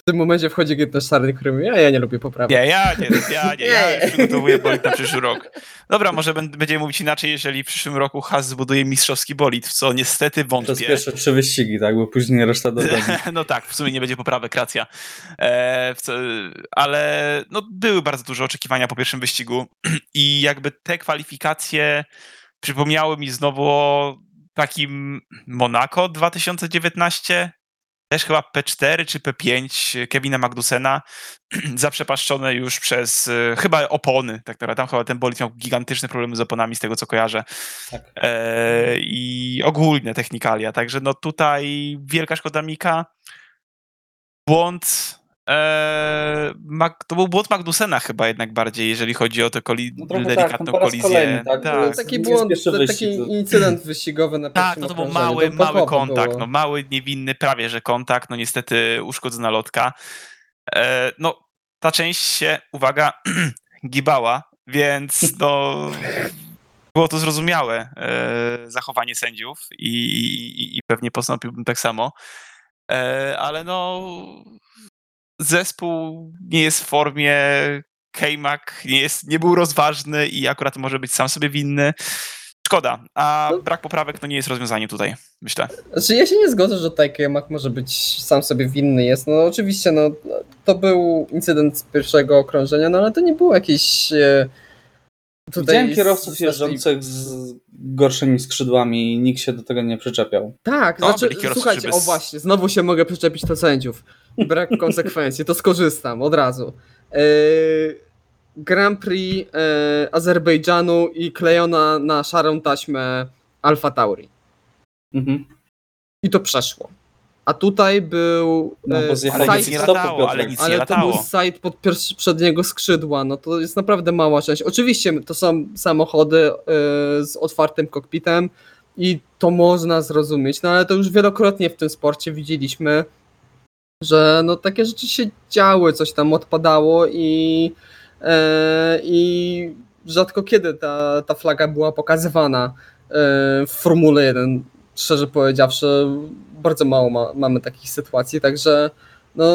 W tym momencie wchodzi Gitter Steiner, który mówi, a ja nie lubię poprawek. Nie, ja nie, ja nie, ja przygotowuję bolid na przyszły rok. Dobra, może będziemy mówić inaczej, jeżeli w przyszłym roku Haas zbuduje mistrzowski bolid, w co niestety Przez wątpię. pierwsze trzy wyścigi, tak, bo później reszta dodani. No tak, w sumie nie będzie poprawek, racja. E, co, ale no, były bardzo duże oczekiwania po pierwszym wyścigu i jakby te kwalifikacje przypomniały mi znowu o takim Monaco 2019, też chyba P4 czy P5 Kevina Magnusena, zaprzepaszczone już przez e, chyba opony, tak naprawdę. Tam chyba ten bolid miał gigantyczne problemy z oponami, z tego co kojarzę. Tak. E, I ogólne technikalia. Także no tutaj wielka szkoda Mika. Błąd. E, Mag, to był błąd Magnusena chyba jednak bardziej, jeżeli chodzi o tę koli- No trochę tak, delikatną no kolizję. kolejny, tak, to jest- Taki błąd, taki to- incydent wyścigowy na Tak, no to był mały, To mały kontakt, było. no mały, niewinny, prawie że kontakt, no niestety uszkodzona lotka. E, no, ta część się, uwaga, gibała, więc no było to zrozumiałe e, zachowanie sędziów i, i, i pewnie postąpiłbym tak samo. E, ale no zespół nie jest w formie, Kejmak nie, jest, nie był rozważny i akurat może być sam sobie winny. Szkoda, a No. brak poprawek to nie jest rozwiązanie tutaj, myślę. Znaczy ja się nie zgodzę, że tutaj Kemak może być sam sobie winny jest. No oczywiście, no to był incydent z pierwszego okrążenia, no ale to nie było jakieś e, Widziałem z- kierowców z- jeżdżących z gorszymi skrzydłami i nikt się do tego nie przyczepiał. Tak, No, znaczy, słuchajcie, o właśnie, znowu się mogę przyczepić do sędziów. Brak konsekwencji, to skorzystam od razu. Yy, Grand Prix e, Azerbejdżanu i klejona na szarą taśmę Alfa Tauri. Mhm. I to przeszło. A tutaj był No, bo e, zjechali Ale nic nie side, latało, ale nic nie ale to był latało. side pod przedniego skrzydła. No to jest naprawdę mała część. Oczywiście to są samochody e, z otwartym kokpitem i to można zrozumieć, no ale to już wielokrotnie w tym sporcie widzieliśmy, że no takie rzeczy się działy, coś tam odpadało i, e, i rzadko kiedy ta, ta flaga była pokazywana e, w Formule 1. Szczerze powiedziawszy, bardzo mało ma, mamy takich sytuacji, także no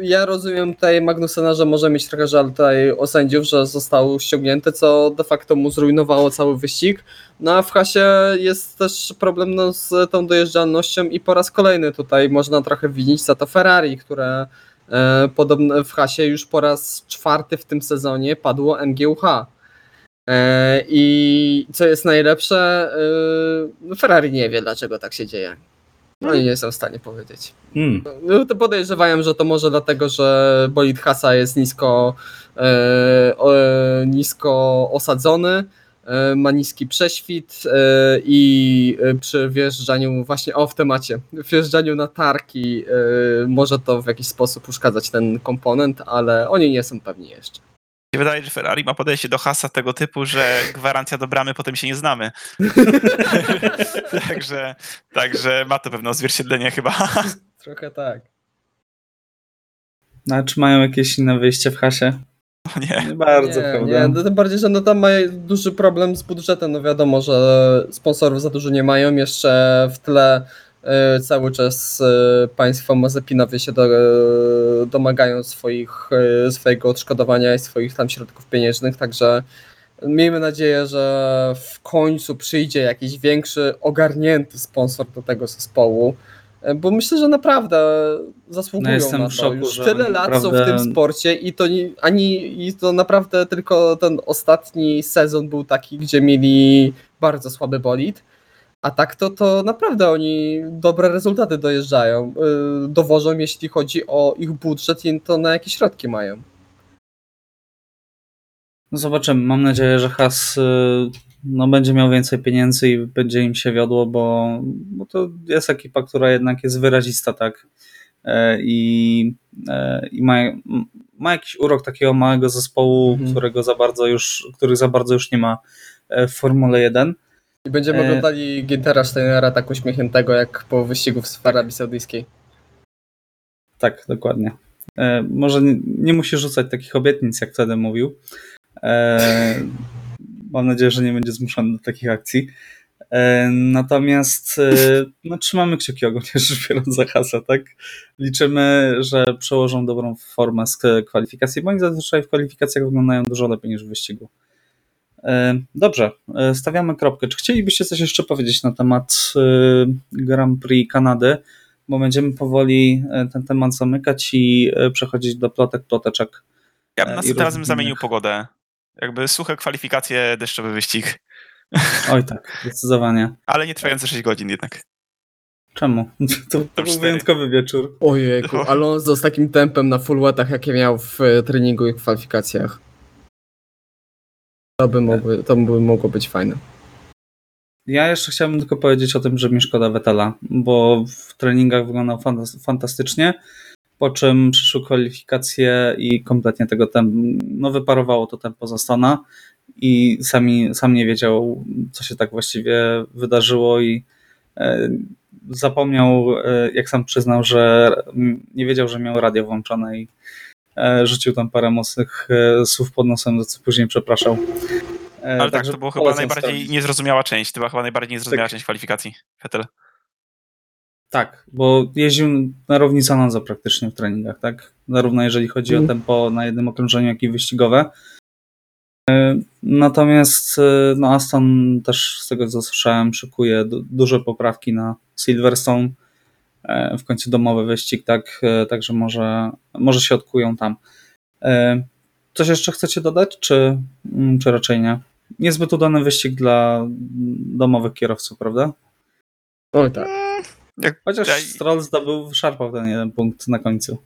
ja rozumiem tutaj Magnusena, że może mieć trochę żal tutaj o sędziów, że został ściągnięty, co de facto mu zrujnowało cały wyścig. No a w Hasie jest też problem no, z tą dojeżdżalnością i po raz kolejny tutaj można trochę winić za to Ferrari, które e, podobno w Hasie już po raz czwarty w tym sezonie padło MGUH. E, I co jest najlepsze, e, Ferrari nie wie dlaczego tak się dzieje. No i nie są w stanie powiedzieć. Mm. No to podejrzewałem, że to może dlatego, że bolid Hasa jest nisko, e, e, nisko osadzony, e, ma niski prześwit e, i e, przy wjeżdżaniu właśnie o w temacie, wjeżdżaniu na tarki e, może to w jakiś sposób uszkadzać ten komponent, ale oni nie są pewni jeszcze. Się wydaje, że Ferrari ma podejście do hasa tego typu, że gwarancja do bramy, potem się nie znamy. także, także ma to pewne odzwierciedlenie chyba. Trochę tak. No, a czy mają jakieś inne wyjście w hasie? No nie. Nie bardzo, nie, prawda? nie, no tym bardziej, że no tam ma duży problem z budżetem, no wiadomo, że sponsorów za dużo nie mają, jeszcze w tle cały czas e, państwo Mazepinowie się do, e, domagają swoich, e, swojego odszkodowania i swoich tam środków pieniężnych, także miejmy nadzieję, że w końcu przyjdzie jakiś większy, ogarnięty sponsor do tego zespołu, e, bo myślę, że naprawdę zasługują No jestem na w to. szoku, Już tyle lat są w naprawdę- tym sporcie i to nie, ani i to naprawdę tylko ten ostatni sezon był taki, gdzie mieli bardzo słaby bolid. A tak to, to naprawdę oni dobre rezultaty dojeżdżają, yy, dowożą, jeśli chodzi o ich budżet i to na jakie środki mają. No zobaczymy. Mam nadzieję, że Has y, no, będzie miał więcej pieniędzy i będzie im się wiodło, bo, bo to jest ekipa, która jednak jest wyrazista, tak? E, I, e, i ma, ma jakiś urok takiego małego zespołu, Mhm. którego za bardzo już, których za bardzo już nie ma e, w Formule 1. I będziemy E. oglądali Gintera Steinera tak uśmiechniętego jak po wyścigu w Arabii Saudyjskiej. Tak, dokładnie. E, może nie, nie musi rzucać takich obietnic, jak wtedy mówił. E, mam nadzieję, że nie będzie zmuszony do takich akcji. E, natomiast e, no, trzymamy kciuki ogólnie rzecz biorąc za hasę, tak? Liczymy, że przełożą dobrą formę z kwalifikacji, bo oni zazwyczaj w kwalifikacjach wyglądają dużo lepiej niż w wyścigu. E, Dobrze, e, stawiamy kropkę. Czy chcielibyście coś jeszcze powiedzieć na temat e, Grand Prix Kanady? bo będziemy powoli ten temat zamykać i przechodzić do plotek, ploteczek. Ja bym następnym razem zamienił pogodę. Jakby suche kwalifikacje, deszczowy wyścig. Oj tak, zdecydowanie. Ale nie trwające 6 godzin jednak. Czemu? To, to był wyjątkowy wieczór. Ojejku, Alonso z takim tempem na full wetach, jakie miał w treningu i kwalifikacjach. To by, mogły, to by mogło być fajne. Ja jeszcze chciałbym tylko powiedzieć o tym, że mi szkoda Wettela, bo w treningach wyglądał fantas- fantastycznie, po czym przyszły kwalifikacje i kompletnie tego tempo, no wyparowało to tempo za Stona i sami, sam nie wiedział, co się tak właściwie wydarzyło i e, zapomniał, e, jak sam przyznał, że nie wiedział, że miał radio włączone i rzucił tam parę mocnych e, słów pod nosem, za co później przepraszał. E, Ale tak, to była chyba najbardziej sprawdzić. niezrozumiała część. To była chyba najbardziej niezrozumiała Tak. część kwalifikacji. Vettel. Tak, bo jeździł na równi Alonso praktycznie w treningach, tak? Zarówno jeżeli chodzi o Mhm. tempo na jednym okrążeniu, jak i wyścigowe. E, Natomiast e, no Aston też z tego co słyszałem szykuje du- duże poprawki na Silverstone. E, W końcu domowy wyścig, tak? E, Także może, może się odkują tam. E, Coś jeszcze chcecie dodać, czy, mm, czy raczej nie? Niezbyt udany wyścig dla domowych kierowców, prawda? Oj tak. Jak, Chociaż Ja- Stroll zdobył, szarpał ten jeden punkt na końcu.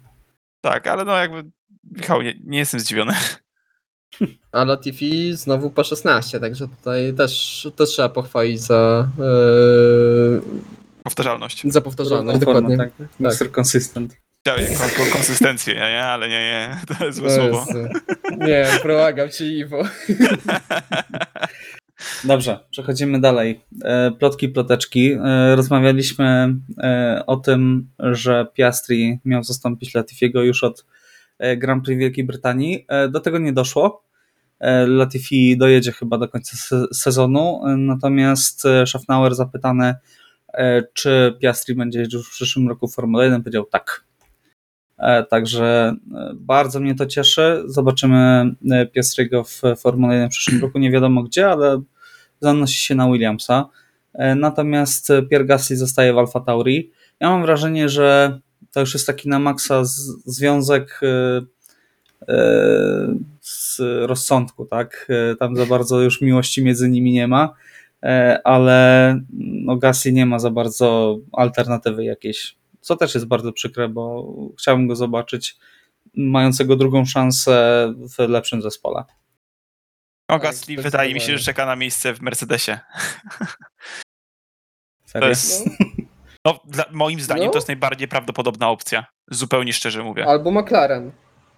tak, ale no jakby Michał, nie, nie jestem zdziwiony. A Latifi znowu po 16, także tutaj też, też trzeba pochwalić za, yy, Powtarzalność. za powtarzalność. Równą formę, Dokładnie. tak? Mr. Consistent. Chciałem kon- kon- konsystencję, nie, nie, ale nie, nie, to jest złe słowo. Nie, błagam cię Iwo. Dobrze, przechodzimy dalej. E, Plotki, ploteczki. E, Rozmawialiśmy e, o tym, że Piastri miał zastąpić Latifiego już od Grand Prix Wielkiej Brytanii. Do tego nie doszło. Latifi dojedzie chyba do końca se- sezonu, natomiast Schaffnauer zapytany, czy Piastri będzie jeździł w przyszłym roku Formule 1, powiedział tak. E, Także e, bardzo mnie to cieszy. Zobaczymy e, Piastriego w Formule 1 w przyszłym roku. Nie wiadomo gdzie, ale zanosi się na Williamsa. E, Natomiast Pierre Gasly zostaje w Alfa Tauri. Ja mam wrażenie, że to już jest taki na maksa związek e, e, z rozsądku, tak? E, Tam za bardzo już miłości między nimi nie ma, e, ale no Gasly nie ma za bardzo alternatywy jakiejś, co też jest bardzo przykre, bo chciałbym go zobaczyć mającego drugą szansę w lepszym zespole. No, Tak, Gasly wydaje mi się, że czeka na miejsce w Mercedesie. To Serio? jest, no, dla, moim zdaniem No. to jest najbardziej prawdopodobna opcja. Zupełnie szczerze mówię. Albo McLaren.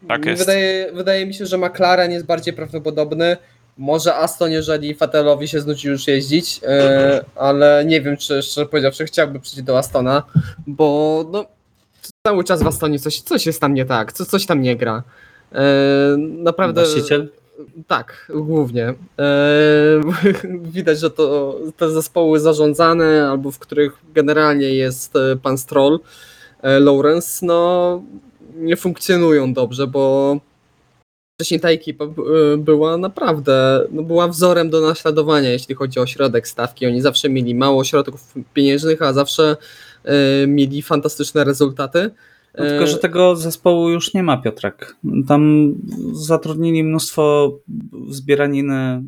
Tak jest. Wydaje, wydaje mi się, że McLaren jest bardziej prawdopodobny. Może Aston, jeżeli Fatelowi się znudzi już jeździć, e, ale nie wiem, czy szczerze powiedziawszy chciałby przyjść do Astona, bo no, cały czas w Astonie coś, coś jest tam nie tak, co, coś tam nie gra. E, naprawdę. Właściciel? Tak, głównie. E, widać, że to te zespoły zarządzane, albo w których generalnie jest pan Stroll, Lawrence, no nie funkcjonują dobrze, bo wcześniej ta ekipa e, była naprawdę, no była wzorem do naśladowania, jeśli chodzi o środek stawki. Oni zawsze mieli mało środków pieniężnych, a zawsze e, mieli fantastyczne rezultaty. No, tylko, że tego zespołu już nie ma, Piotrek. Tam zatrudnili mnóstwo zbieraniny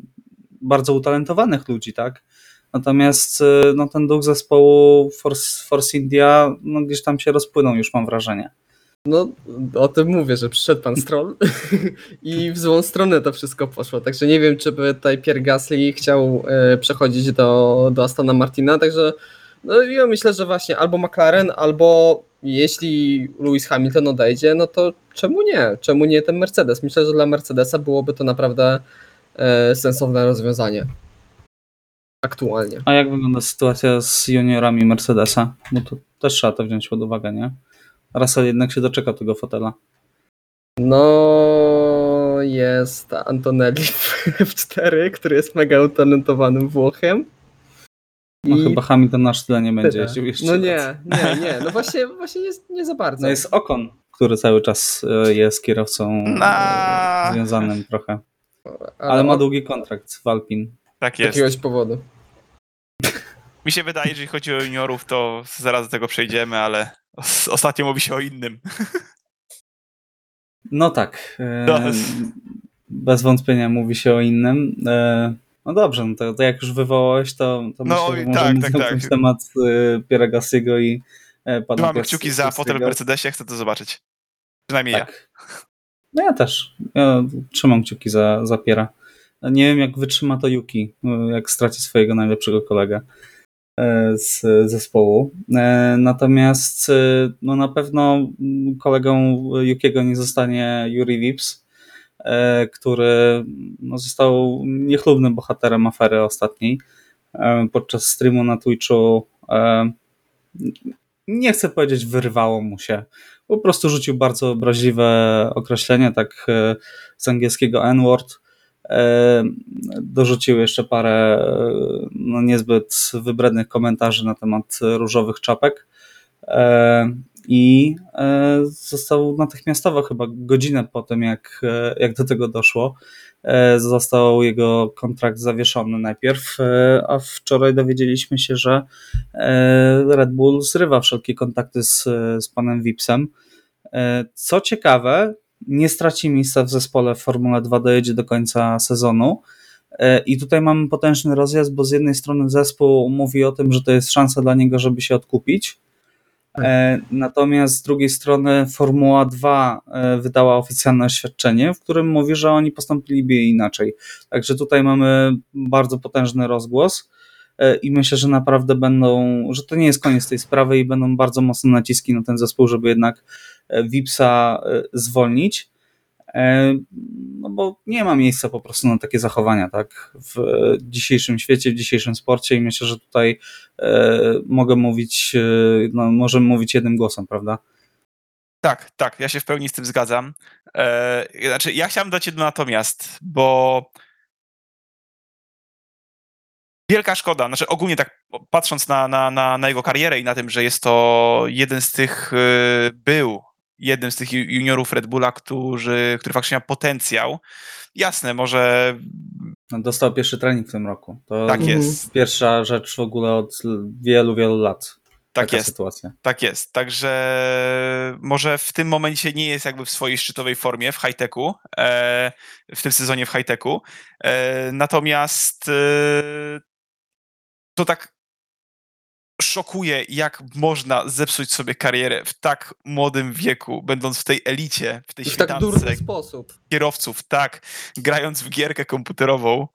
bardzo utalentowanych ludzi, tak? Natomiast y, no, ten duch zespołu Force, Force India no, gdzieś tam się rozpłynął, już mam wrażenie. No, o tym mówię, że przyszedł pan Stroll i w złą stronę to wszystko poszło. Także nie wiem, czy by tutaj Pierre Gasly chciał e, przechodzić do, do Astona Martina. Także no, ja myślę, że właśnie albo McLaren, albo jeśli Lewis Hamilton odejdzie, no to czemu nie? Czemu nie ten Mercedes? Myślę, że dla Mercedesa byłoby to naprawdę e, sensowne rozwiązanie. Aktualnie. A jak wygląda sytuacja z juniorami Mercedesa? Bo to też trzeba to wziąć pod uwagę, nie? Russell jednak się doczeka tego fotela. No, jest Antonelli w 4 który jest mega utalentowanym Włochem. No I chyba Hamilton aż tyle nie będzie jeździł jeszcze. No raz. nie, nie, nie. No właśnie, właśnie nie, nie za bardzo. No jest Okon, który cały czas y, jest kierowcą Na- y, związanym trochę. Ale ma od długi kontrakt w Alpin. Tak jest. jakiegoś powodu. Mi się wydaje, że jeżeli chodzi o juniorów, to zaraz do tego przejdziemy, ale ostatnio mówi się o innym. No tak. e. Bez wątpienia mówi się o innym. E, No dobrze, no to, to jak już wywołałeś, to, to No myślę, że możemy tak, tak, tak. temat e, Pierre Gassiego i e, pana Piast- kciuki za fotel w. Mercedesie, chcę to zobaczyć. Przynajmniej ja. Tak. No ja też. Ja trzymam kciuki za, za Piera. Nie wiem, jak wytrzyma to Yuki, jak straci swojego najlepszego kolegę z zespołu. E, Natomiast e, no na pewno kolegą Yukiego nie zostanie Yuri Vips, e, który no, został niechlubnym bohaterem afery ostatniej. E, Podczas streamu na Twitchu e, nie chcę powiedzieć wyrwało mu się, po prostu rzucił bardzo obraźliwe określenie, tak e, z angielskiego N-word. E, Dorzucił jeszcze parę e, no, niezbyt wybrednych komentarzy na temat różowych czapek. E, I został natychmiastowo, chyba godzinę po tym, jak, jak do tego doszło, został jego kontrakt zawieszony najpierw, a wczoraj dowiedzieliśmy się, że Red Bull zrywa wszelkie kontakty z, z panem Vipsem. Co ciekawe, nie straci miejsca w zespole w Formule 2, dojedzie do końca sezonu. E, I tutaj mamy potężny rozjazd, bo z jednej strony zespół mówi o tym, że to jest szansa dla niego, żeby się odkupić, E, natomiast z drugiej strony Formuła 2 e, wydała oficjalne oświadczenie, w którym mówi, że oni postąpiliby inaczej. Także tutaj mamy bardzo potężny rozgłos i myślę, że naprawdę będą, że to nie jest koniec tej sprawy i będą bardzo mocne naciski na ten zespół, żeby jednak Vipsa zwolnić. No bo nie ma miejsca po prostu na takie zachowania, tak? W dzisiejszym świecie, w dzisiejszym sporcie i myślę, że tutaj mogę mówić, no, możemy mówić jednym głosem, prawda? Tak, tak, ja się w pełni z tym zgadzam. E, znaczy, ja chciałem dać jedno natomiast, bo wielka szkoda, znaczy ogólnie tak patrząc na, na, na, na jego karierę i na tym, że jest to jeden z tych, był jednym z tych juniorów Red Bulla, którzy, który faktycznie ma potencjał. Jasne, może... No, dostał pierwszy trening w tym roku. To tak jest. Pierwsza rzecz w ogóle od wielu, wielu lat. Tak jest. Sytuacja. Tak jest. Także może w tym momencie nie jest jakby w swojej szczytowej formie w high-techu, e, w tym sezonie w high-techu. E, natomiast e, to tak szokuje, jak można zepsuć sobie karierę w tak młodym wieku, będąc w tej elicie, w tej w tak durny sposób. kierowców, tak, grając w gierkę komputerową,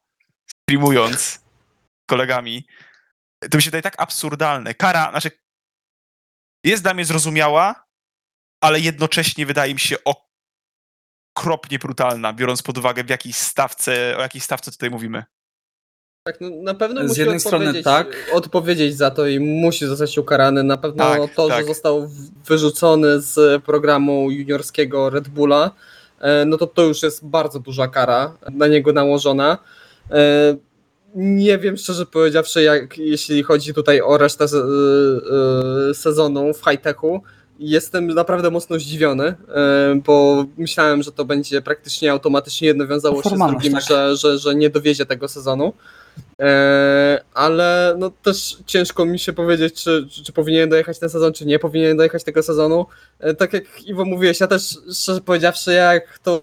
streamując z kolegami. To mi się daje tak absurdalne. Kara, znaczy, jest dla mnie zrozumiała, ale jednocześnie wydaje mi się okropnie brutalna, biorąc pod uwagę w jakiej stawce, o jakiej stawce tutaj mówimy. Tak, no, na pewno Z musi jednej odpowiedzieć, strony tak. odpowiedzieć za to i musi zostać ukarany. Na pewno Tak, to, tak. że został wyrzucony z programu juniorskiego Red Bulla, e, no to to już jest bardzo duża kara na niego nałożona. E, Nie wiem szczerze powiedziawszy, jak jeśli chodzi tutaj o resztę e, sezonu w high-techu. Jestem naprawdę mocno zdziwiony, bo myślałem, że to będzie praktycznie automatycznie jedno wiązało się z drugim, tak. że, że, że nie dowiezie tego sezonu. E, ale no też ciężko mi się powiedzieć, czy, czy, czy powinien dojechać ten sezon, czy nie powinien dojechać tego sezonu. E, tak jak Iwo mówiłeś, ja też szczerze powiedziawszy, jak to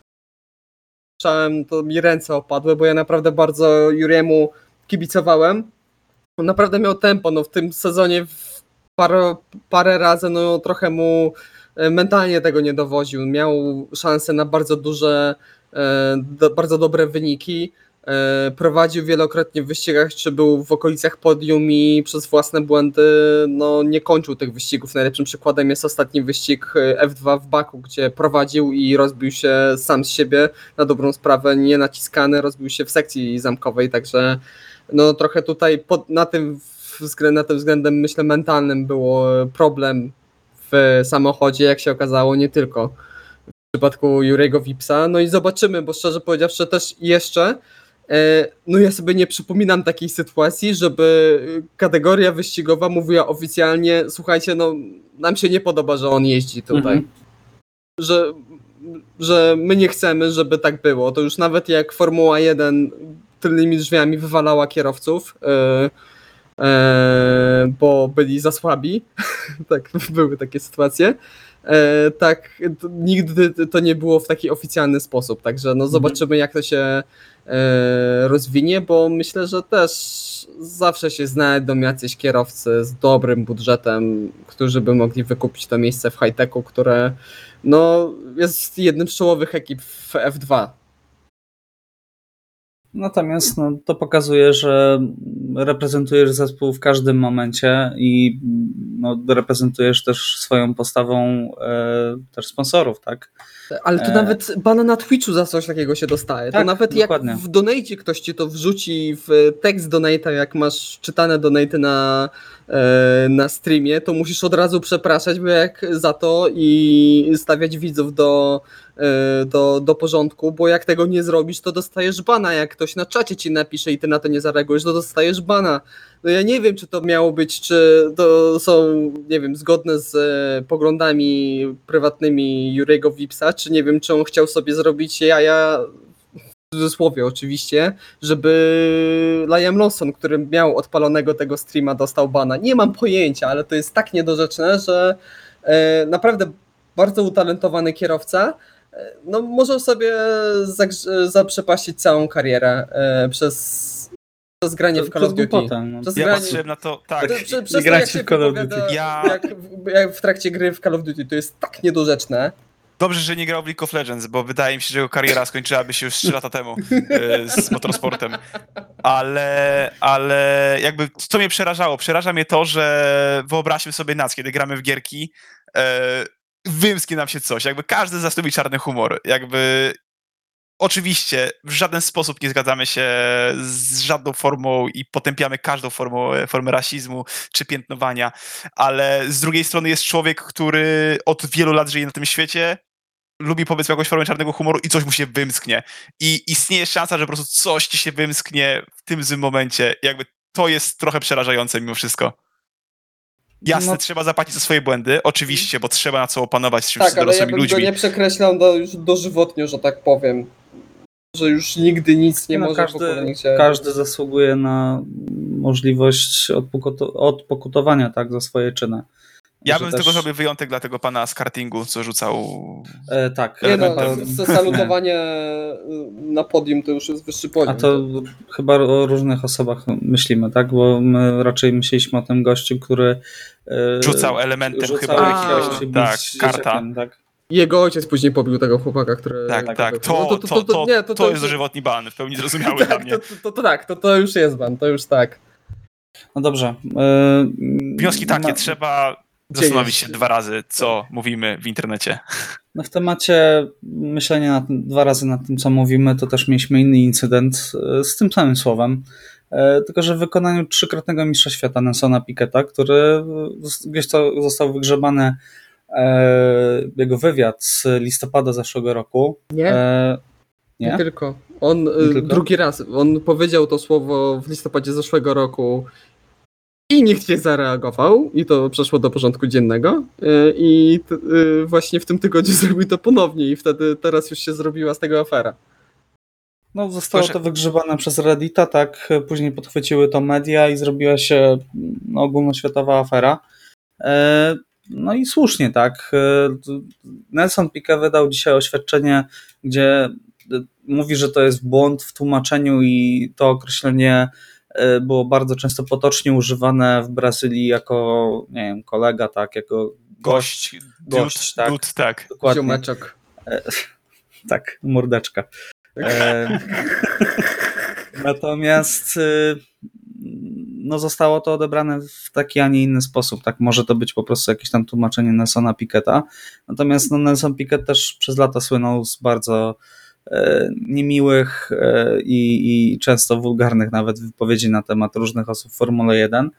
słyszałem, to mi ręce opadły, bo ja naprawdę bardzo Juriemu kibicowałem. Naprawdę miał tempo, no w tym sezonie parę, parę razy no trochę mu e, mentalnie tego nie dowoził. Miał szansę na bardzo duże, bardzo dobre wyniki. E, Prowadził wielokrotnie w wyścigach, czy był w okolicach podium i przez własne błędy no, nie kończył tych wyścigów. Najlepszym przykładem jest ostatni wyścig e, F2 w Baku, gdzie prowadził i rozbił się sam z siebie na dobrą sprawę, nie naciskany, rozbił się w sekcji zamkowej, także no, trochę tutaj pod, na, tym na tym względem myślę mentalnym było problem w samochodzie, jak się okazało, nie tylko w przypadku Jurego Wipsa. No i zobaczymy, bo szczerze powiedziawszy też jeszcze No ja sobie nie przypominam takiej sytuacji, żeby kategoria wyścigowa mówiła oficjalnie, słuchajcie, no nam się nie podoba, że on jeździ tutaj. Mhm. Że, że my nie chcemy, żeby tak było. To już nawet jak Formuła 1 tylnymi drzwiami wywalała kierowców, e, e, bo byli za słabi. tak, były takie sytuacje. E, tak, to, nigdy to nie było w taki oficjalny sposób, także no zobaczymy jak to się e, rozwinie, bo myślę, że też zawsze się znajdą jacyś kierowcy z dobrym budżetem, którzy by mogli wykupić to miejsce w high-techu, które no, jest jednym z czołowych ekip w F2. Natomiast no, to pokazuje, że reprezentujesz zespół w każdym momencie i no, reprezentujesz też swoją postawą e, też sponsorów, tak? Ale to E. nawet bana na Twitchu za coś takiego się dostaje. to Tak, nawet dokładnie. jak w donate ktoś ci to wrzuci w tekst donate'a, jak masz czytane donaty na, e, na streamie, to musisz od razu przepraszać bo jak za to i stawiać widzów do, e, do, do porządku, bo jak tego nie zrobisz, to dostajesz bana. Jak ktoś na czacie ci napisze i ty na to nie zareagujesz, to dostajesz bana. No ja nie wiem, czy to miało być, czy to są, nie wiem, zgodne z e, poglądami prywatnymi Jurego Wipsa, czy nie wiem, czy on chciał sobie zrobić jaja, w cudzysłowie oczywiście, żeby Liam Lawson, który miał odpalonego tego streama, dostał bana. Nie mam pojęcia, ale to jest tak niedorzeczne, że e, naprawdę bardzo utalentowany kierowca, e, no może sobie zaprzepaścić całą karierę przez To zgranie w Call of Duty. no. To Ja zgranie- patrzyłem na to, tak. To- prze- przez nie to, grajcie jak się w Call of wypowiada, Duty. Ja- Jak, jak w trakcie gry w Call of Duty, to jest tak niedorzeczne. Dobrze, że nie grał w League of Legends, bo wydaje mi się, że jego kariera skończyłaby się już 3 lata temu e, z motorsportem. Ale, ale jakby co mnie przerażało? Przeraża mnie to, że wyobraźmy sobie nas, kiedy gramy w gierki, e, wymsknie nam się coś. Jakby każdy zastąpi czarny humor. Jakby oczywiście w żaden sposób nie zgadzamy się z żadną formą i potępiamy każdą formą, formę rasizmu czy piętnowania, ale z drugiej strony jest człowiek, który od wielu lat żyje na tym świecie, lubi powiedzmy jakąś formę czarnego humoru i coś mu się wymsknie. I istnieje szansa, że po prostu coś ci się wymsknie w tym złym momencie. Jakby to jest trochę przerażające mimo wszystko. Jasne, No- trzeba zapłacić za swoje błędy, oczywiście, bo trzeba na co opanować z Tak, z ale ja dorosłymi bym ludźmi. go nie przekreślał do, już dożywotnio, że tak powiem. Że już nigdy nic nie No, może każdy- Każdy zasługuje na możliwość odpokuto- odpokutowania tak, za swoje czyny. Ja Że bym z też- tego zrobił wyjątek dla tego pana z kartingu, co rzucał. E, tak. Nie no, salutowanie na podium to już jest wyższy poziom. A to chyba o różnych osobach myślimy, tak? Bo my raczej myśleliśmy o tym gościu, który e, Rzucał elementem rzucał chyba bić tak, z karta. tak? Jego ojciec później pobił tego chłopaka, który... Tak, tak, tak. No To, to, to, nie, to jest dożywotni ban, w pełni zrozumiały dla Tak, mnie. to, to, to, to tak, to, to już jest ban, to już tak. No dobrze. E, Wnioski takie, na- trzeba zastanowić się dwa razy, co mówimy w internecie. No w temacie myślenia nad, dwa razy nad tym, co mówimy, to też mieliśmy inny incydent e, z tym samym słowem. E, Tylko, że w wykonaniu trzykrotnego mistrza świata Nelsona Piketa, który gdzieś to został wygrzebany jego wywiad z listopada zeszłego roku. Nie, E, nie, nie? tylko. On Nie y, tylko? drugi raz, on powiedział to słowo w listopadzie zeszłego roku i nikt nie zareagował i to przeszło do porządku dziennego i t- y, właśnie w tym tygodniu zrobił to ponownie i wtedy teraz już się zrobiła z tego afera. No, zostało Proszę. to wygrzebane przez Reddita, tak. Później podchwyciły to media i zrobiła się no, ogólnoświatowa afera. E, No i słusznie, tak. E, Nelson Piquet wydał dzisiaj oświadczenie, gdzie e, mówi, że to jest błąd w tłumaczeniu i to określenie e, było bardzo często potocznie używane w Brazylii jako, nie wiem, kolega, tak, jako gość. Gość, dude, tak. dude, tak. Dokładnie. Ziomeczek. Tak, mordeczka. E, natomiast y, no zostało to odebrane w taki, a nie inny sposób. Tak może to być po prostu jakieś tam tłumaczenie Nelsona Piketa. Natomiast no, Nelson Piquet też przez lata słynął z bardzo e, niemiłych e, i, i często wulgarnych nawet wypowiedzi na temat różnych osób w Formule 1.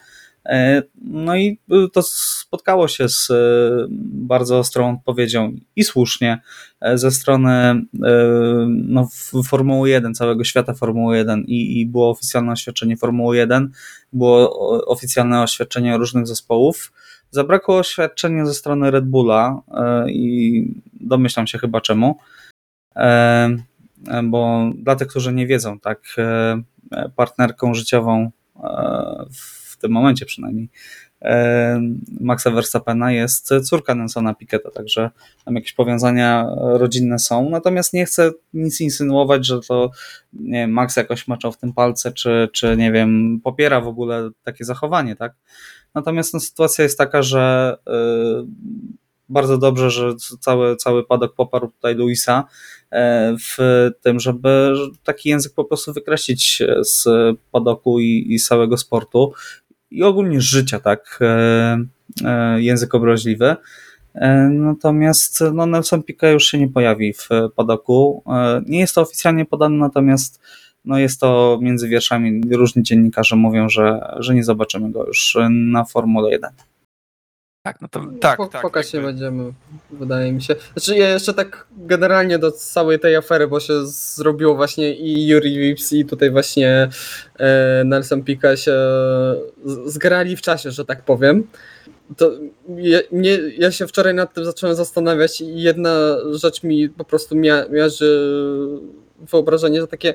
E, No i y, to spotkało się z e, bardzo ostrą odpowiedzią i słusznie e, ze strony e, no, Formuły 1, całego świata Formuły 1 i, i było oficjalne oświadczenie Formuły 1, było oficjalne oświadczenie różnych zespołów. Zabrakło oświadczenia ze strony Red Bulla i domyślam się chyba czemu. Bo dla tych, którzy nie wiedzą, tak, partnerką życiową e, w tym momencie przynajmniej. E, Maxa Verstappena jest córka Nelsona Piketa, także tam jakieś powiązania rodzinne są, natomiast nie chcę nic insynuować, że to nie wiem, Max jakoś maczał w tym palce, czy, czy nie wiem, popiera w ogóle takie zachowanie, tak? Natomiast no, sytuacja jest taka, że y, bardzo dobrze, że cały, cały padok poparł tutaj Luisa e, w tym, żeby taki język po prostu wykreślić z padoku i, i całego sportu i ogólnie życia, tak? E, e, Język obraźliwy. E, Natomiast no, Nelson Piquet już się nie pojawi w padoku. Nie jest to oficjalnie podane, natomiast no, jest to między wierszami. Różni dziennikarze mówią, że, że nie zobaczymy go już na Formule 1. Tak, no to tak, Po, tak. Pokaż się jakby- będziemy, wydaje mi się. Znaczy ja jeszcze tak generalnie do całej tej afery, bo się zrobiło właśnie i Yuri Vips i tutaj właśnie e, Nelson Piquet się zgrali w czasie, że tak powiem. To ja, nie, ja się wczoraj nad tym zacząłem zastanawiać i jedna rzecz mi po prostu mia, miarzy wyobrażenie, że takie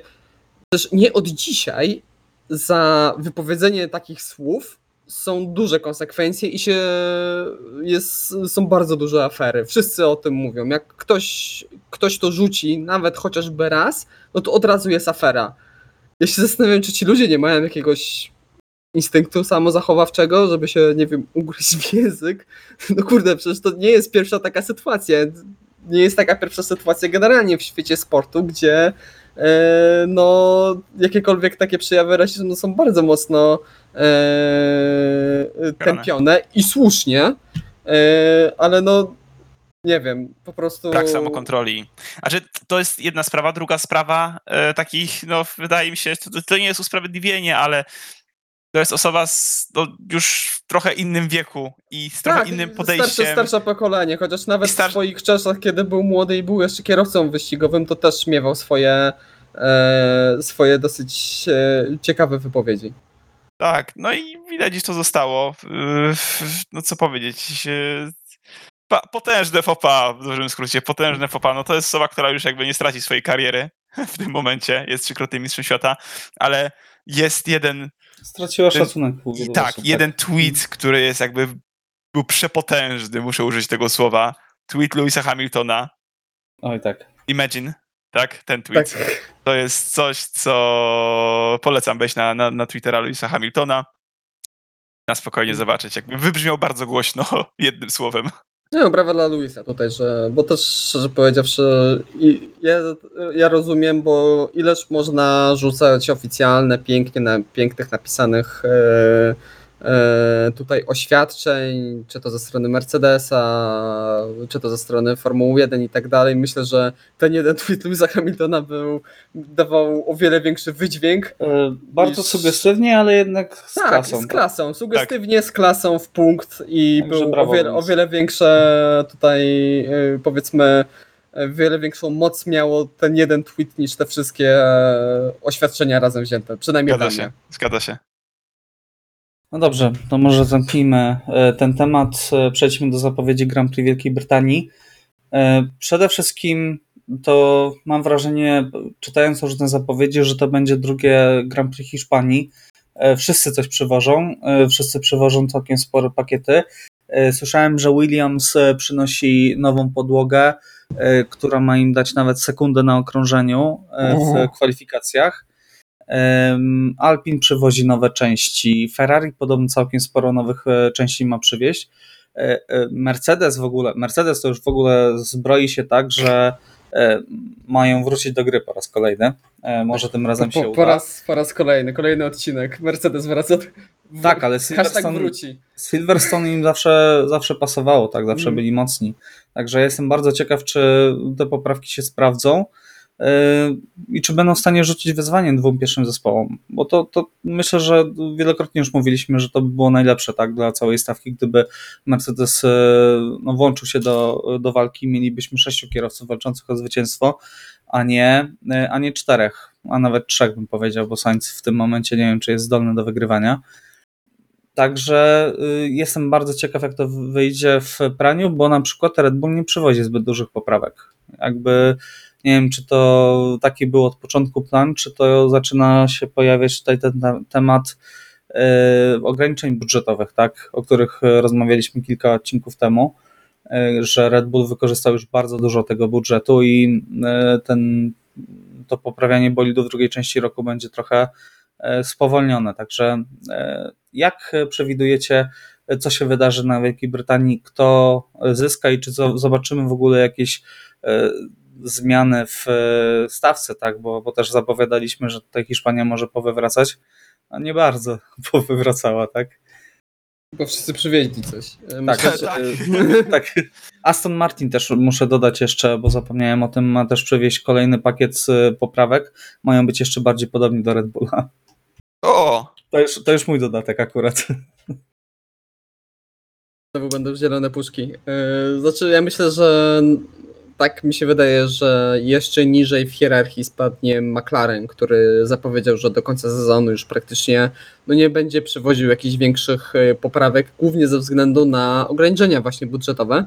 też nie od dzisiaj za wypowiedzenie takich słów są duże konsekwencje i się jest, są bardzo duże afery. Wszyscy o tym mówią. Jak ktoś, ktoś to rzuci, nawet chociażby raz, no to od razu jest afera. ja się zastanawiam, czy ci ludzie nie mają jakiegoś instynktu samozachowawczego, żeby się, nie wiem, ugryźć w język. No kurde, przecież to nie jest pierwsza taka sytuacja. Nie jest taka pierwsza sytuacja generalnie w świecie sportu, gdzie no, jakiekolwiek takie przejawy rasizmu są bardzo mocno e, tępione i słusznie, e, ale no nie wiem, po prostu... Brak samokontroli. Znaczy, to jest jedna sprawa. Druga sprawa e, takich, no wydaje mi się, to, to nie jest usprawiedliwienie, ale to jest osoba z no, już w trochę innym wieku i z trochę tak, innym podejściem. Starsze, starsze pokolenie, chociaż nawet star- w swoich czasach, kiedy był młody i był jeszcze kierowcą wyścigowym, to też miewał swoje, e, swoje dosyć e, ciekawe wypowiedzi. Tak, no i widać, że to zostało. No co powiedzieć. Potężne fopa, w dużym skrócie, potężne fopa. No to jest osoba, która już jakby nie straci swojej kariery w tym momencie. Jest trzykrotnym mistrzem świata, ale jest jeden Straciła Ten- szacunek I tak, osób, jeden tweet, który jest jakby był przepotężny, muszę użyć tego słowa. Tweet Louisa Hamiltona. Oj tak. Imagine, tak? Ten tweet. Tak. To jest coś, co polecam wejść na, na, na Twittera Louisa Hamiltona. Na spokojnie zobaczyć. Jakby wybrzmiał bardzo głośno jednym słowem. No, brawa dla Luisa tutaj, że, bo też szczerze powiedziawszy, i- ja, ja rozumiem, bo ileż można rzucać oficjalne, pięknie, na, pięknych napisanych e, tutaj oświadczeń, czy to ze strony Mercedesa, czy to ze strony Formuły 1 i tak dalej. Myślę, że ten jeden tweet Louisa Hamiltona był, dawał o wiele większy wydźwięk, E, bardzo Niż- sugestywnie, ale jednak z tak, klasą. z klasą, sugestywnie z klasą w punkt i Także był o wiele, o wiele większe tutaj y, powiedzmy wiele większą moc miało ten jeden tweet niż te wszystkie e, oświadczenia razem wzięte, przynajmniej Zgadza się, zgadza się. No dobrze, to może zamknijmy e, ten temat. E, Przejdźmy do zapowiedzi Grand Prix Wielkiej Brytanii. E, Przede wszystkim to mam wrażenie, czytając różne zapowiedzi, że to będzie drugie Grand Prix Hiszpanii. Wszyscy coś przywożą, wszyscy przywożą całkiem spore pakiety. Słyszałem, że Williams przynosi nową podłogę, która ma im dać nawet sekundę na okrążeniu e, Mhm. w kwalifikacjach. Alpin przywozi nowe części, Ferrari podobno całkiem sporo nowych e, części ma przywieźć. E, e, Mercedes w ogóle, Mercedes to już w ogóle zbroi się tak, że mają wrócić do gry po raz kolejny. Może tym razem się Po, uda. po, raz, po raz kolejny, kolejny odcinek. Mercedes wraca. w- Tak, ale Silverstone, wróci. Silverstone im zawsze, zawsze pasowało, tak, zawsze Mm. byli mocni. Także jestem bardzo ciekaw, czy te poprawki się sprawdzą i czy będą w stanie rzucić wyzwanie dwóm pierwszym zespołom. Bo to, to myślę, że wielokrotnie już mówiliśmy, że to by było najlepsze tak, dla całej stawki, gdyby Mercedes yy, no, włączył się do, do walki, mielibyśmy sześciu kierowców walczących o zwycięstwo, a nie, yy, a nie czterech, a nawet trzech bym powiedział, bo Sainz w tym momencie nie wiem, czy jest zdolny do wygrywania. Także jestem bardzo ciekaw, jak to wyjdzie w praniu, bo na przykład Red Bull nie przywozi zbyt dużych poprawek. Jakby nie wiem, czy to taki był od początku plan, czy to zaczyna się pojawiać tutaj ten te- temat y, ograniczeń budżetowych, tak, o których y, rozmawialiśmy kilka odcinków temu, y, że Red Bull wykorzystał już bardzo dużo tego budżetu i ten, to poprawianie bolidu w drugiej części roku będzie trochę e, spowolnione. Także e, jak przewidujecie, co się wydarzy na Wielkiej Brytanii, kto zyska i czy zo- zobaczymy w ogóle jakieś e, zmiany w e, stawce, tak? Bo, bo też zapowiadaliśmy, że tutaj Hiszpania może powywracać, a nie bardzo powywracała, tak? Bo wszyscy przywieźli coś. E, Myślę, Tak, że, tak. tak. Aston Martin też muszę dodać jeszcze, bo zapomniałem o tym, ma też przywieźć kolejny pakiet z poprawek. Mają być jeszcze bardziej podobni do Red Bulla. O! To już, to już mój dodatek akurat. Znowu będą zielone puszki. Znaczy, ja myślę, że tak mi się wydaje, że jeszcze niżej w hierarchii spadnie McLaren, który zapowiedział, że do końca sezonu już praktycznie no nie będzie przywoził jakichś większych yy, poprawek, głównie ze względu na ograniczenia właśnie budżetowe.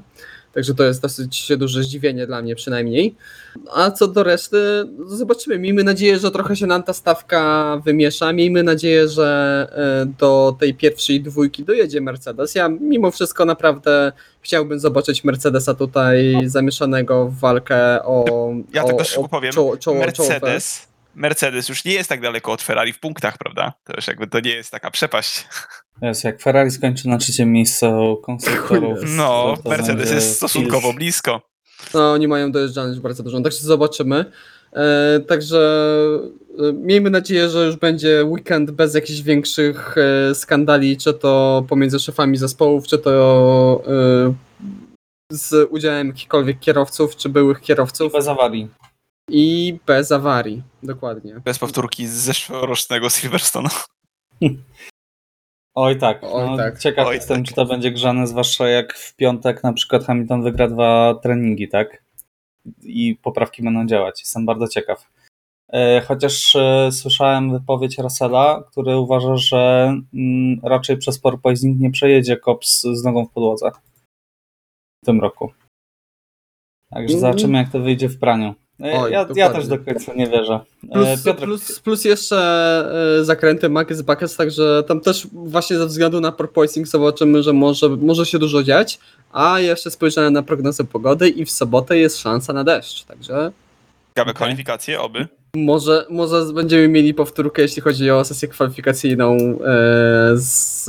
Także to jest dosyć duże zdziwienie dla mnie przynajmniej. A co do reszty, no zobaczymy. Miejmy nadzieję, że trochę się nam ta stawka wymiesza. Miejmy nadzieję, że e, do tej pierwszej dwójki dojedzie Mercedes. Ja mimo wszystko naprawdę chciałbym zobaczyć Mercedesa tutaj zamieszanego w walkę o. Ja o, tylko szybko powiem. Czoło, czoło, czołowe. Mercedes Mercedes już nie jest tak daleko od Ferrari w punktach, prawda? To już jakby to nie jest taka przepaść. Jest, jak Ferrari skończy na trzecim miejscu konstruktorów. No, to- to Mercedes będzie jest stosunkowo blisko. No, oni mają dojeżdżane już bardzo dużo, także zobaczymy. E, także e, miejmy nadzieję, że już będzie weekend bez jakichś większych e, skandali, czy to pomiędzy szefami zespołów, czy to e, z udziałem jakichkolwiek kierowców, czy byłych kierowców Bez awarii. I bez awarii. Dokładnie. Bez powtórki z zeszłorocznego Silverstone. Oj tak, Oj no, tak. ciekaw Oj jestem, tak. czy to będzie grzane, zwłaszcza jak w piątek na przykład Hamilton wygra dwa treningi, tak? I poprawki będą działać. Jestem bardzo ciekaw. E, Chociaż e, słyszałem wypowiedź Russella, który uważa, że mm, raczej przez porpoising nie przejedzie Kops z nogą w podłodze w tym roku. Także Mm. zobaczymy, jak to wyjdzie w praniu. E, Oj, ja, ja dokładnie. też do końca nie wierzę. E, Plus, plus, plus jeszcze e, zakręty Max Buckets, także tam też właśnie ze względu na porpoising zobaczymy, że może, może się dużo dziać, a jeszcze spojrzałem na prognozę pogody i w sobotę jest szansa na deszcz, także Ciekawe kwalifikacje, oby. może, może będziemy mieli powtórkę, jeśli chodzi o sesję kwalifikacyjną z,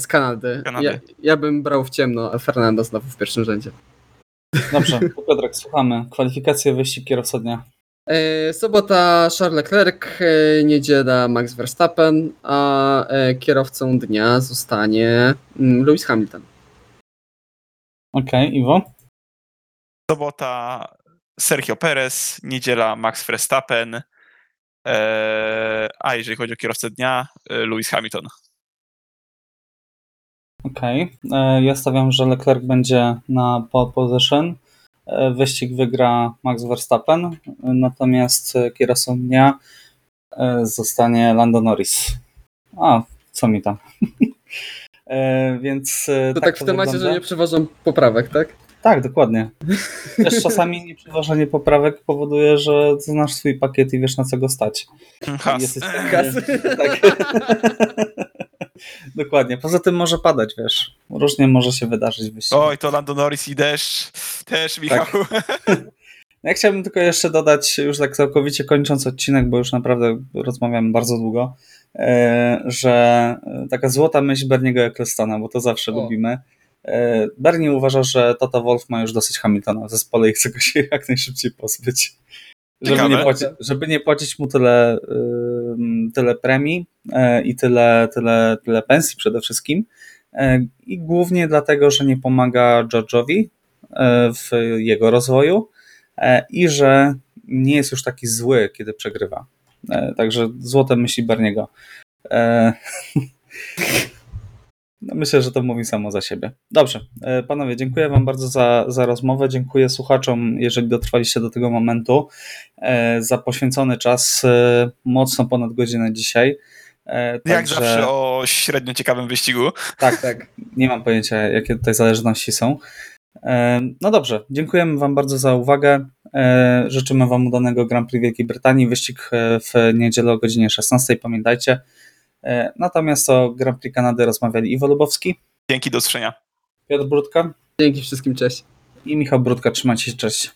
z Kanady. Kanady. Ja, ja bym brał w ciemno Fernando znowu w pierwszym rzędzie. Dobrze, Piotrek, słuchamy. Kwalifikacje, wyścig kierowca dnia. E, Sobota Charles Leclerc, e, niedziela Max Verstappen, a e, kierowcą dnia zostanie mm, Lewis Hamilton. Okej, Iwo? Sobota Sergio Perez, niedziela Max Verstappen, a jeżeli chodzi o kierowcę dnia, Lewis Hamilton. Okej. E, Ja stawiam, że Leclerc będzie na pole position. E, Wyścig wygra Max Verstappen, natomiast kierowcą dnia e, zostanie Lando Norris. A, co mi tam? E, Więc To tak, w to temacie, wygląda. że nie przeważam poprawek, tak? Tak, dokładnie. Też czasami nieprzeważenie poprawek powoduje, że znasz swój pakiet i wiesz na co go stać. Has. Jesteś Kasy. tak. Dokładnie. Poza tym może padać, wiesz. Różnie może się wydarzyć w wyścigu. Oj, to Lando Norris i deszcz. Też, Michał. Ja chciałbym tylko jeszcze dodać, już tak całkowicie kończąc odcinek, bo już naprawdę rozmawiamy bardzo długo, e, że e, taka złota myśl Berniego Ecclestona, bo to zawsze O. lubimy. E, Bernie uważa, że Toto Wolf ma już dosyć Hamiltona w zespole i chce go się jak najszybciej pozbyć. Żeby nie, płaci, żeby nie płacić mu tyle, tyle premii e, i tyle, tyle, tyle pensji przede wszystkim. E, I głównie dlatego, że nie pomaga George'owi e, w jego rozwoju i że nie jest już taki zły, kiedy przegrywa. Także złote myśli Barniego. No myślę, że to mówi samo za siebie. Dobrze, e, panowie, dziękuję Wam bardzo za, za rozmowę. Dziękuję słuchaczom, jeżeli dotrwaliście do tego momentu, e, za poświęcony czas, e, mocno ponad godzinę dzisiaj. E, Jak także- zawsze o średnio ciekawym wyścigu. tak, Tak. nie mam pojęcia, jakie tutaj zależności są. No dobrze, dziękujemy Wam bardzo za uwagę. Życzymy Wam udanego Grand Prix Wielkiej Brytanii. Wyścig w niedzielę o godzinie 16, pamiętajcie. E, Natomiast o Grand Prix Kanady rozmawiali Iwo Lubowski, Dzięki, do usłyszenia. Piotr Brudka Dzięki wszystkim, cześć. i Michał Brudka. Trzymajcie się, cześć.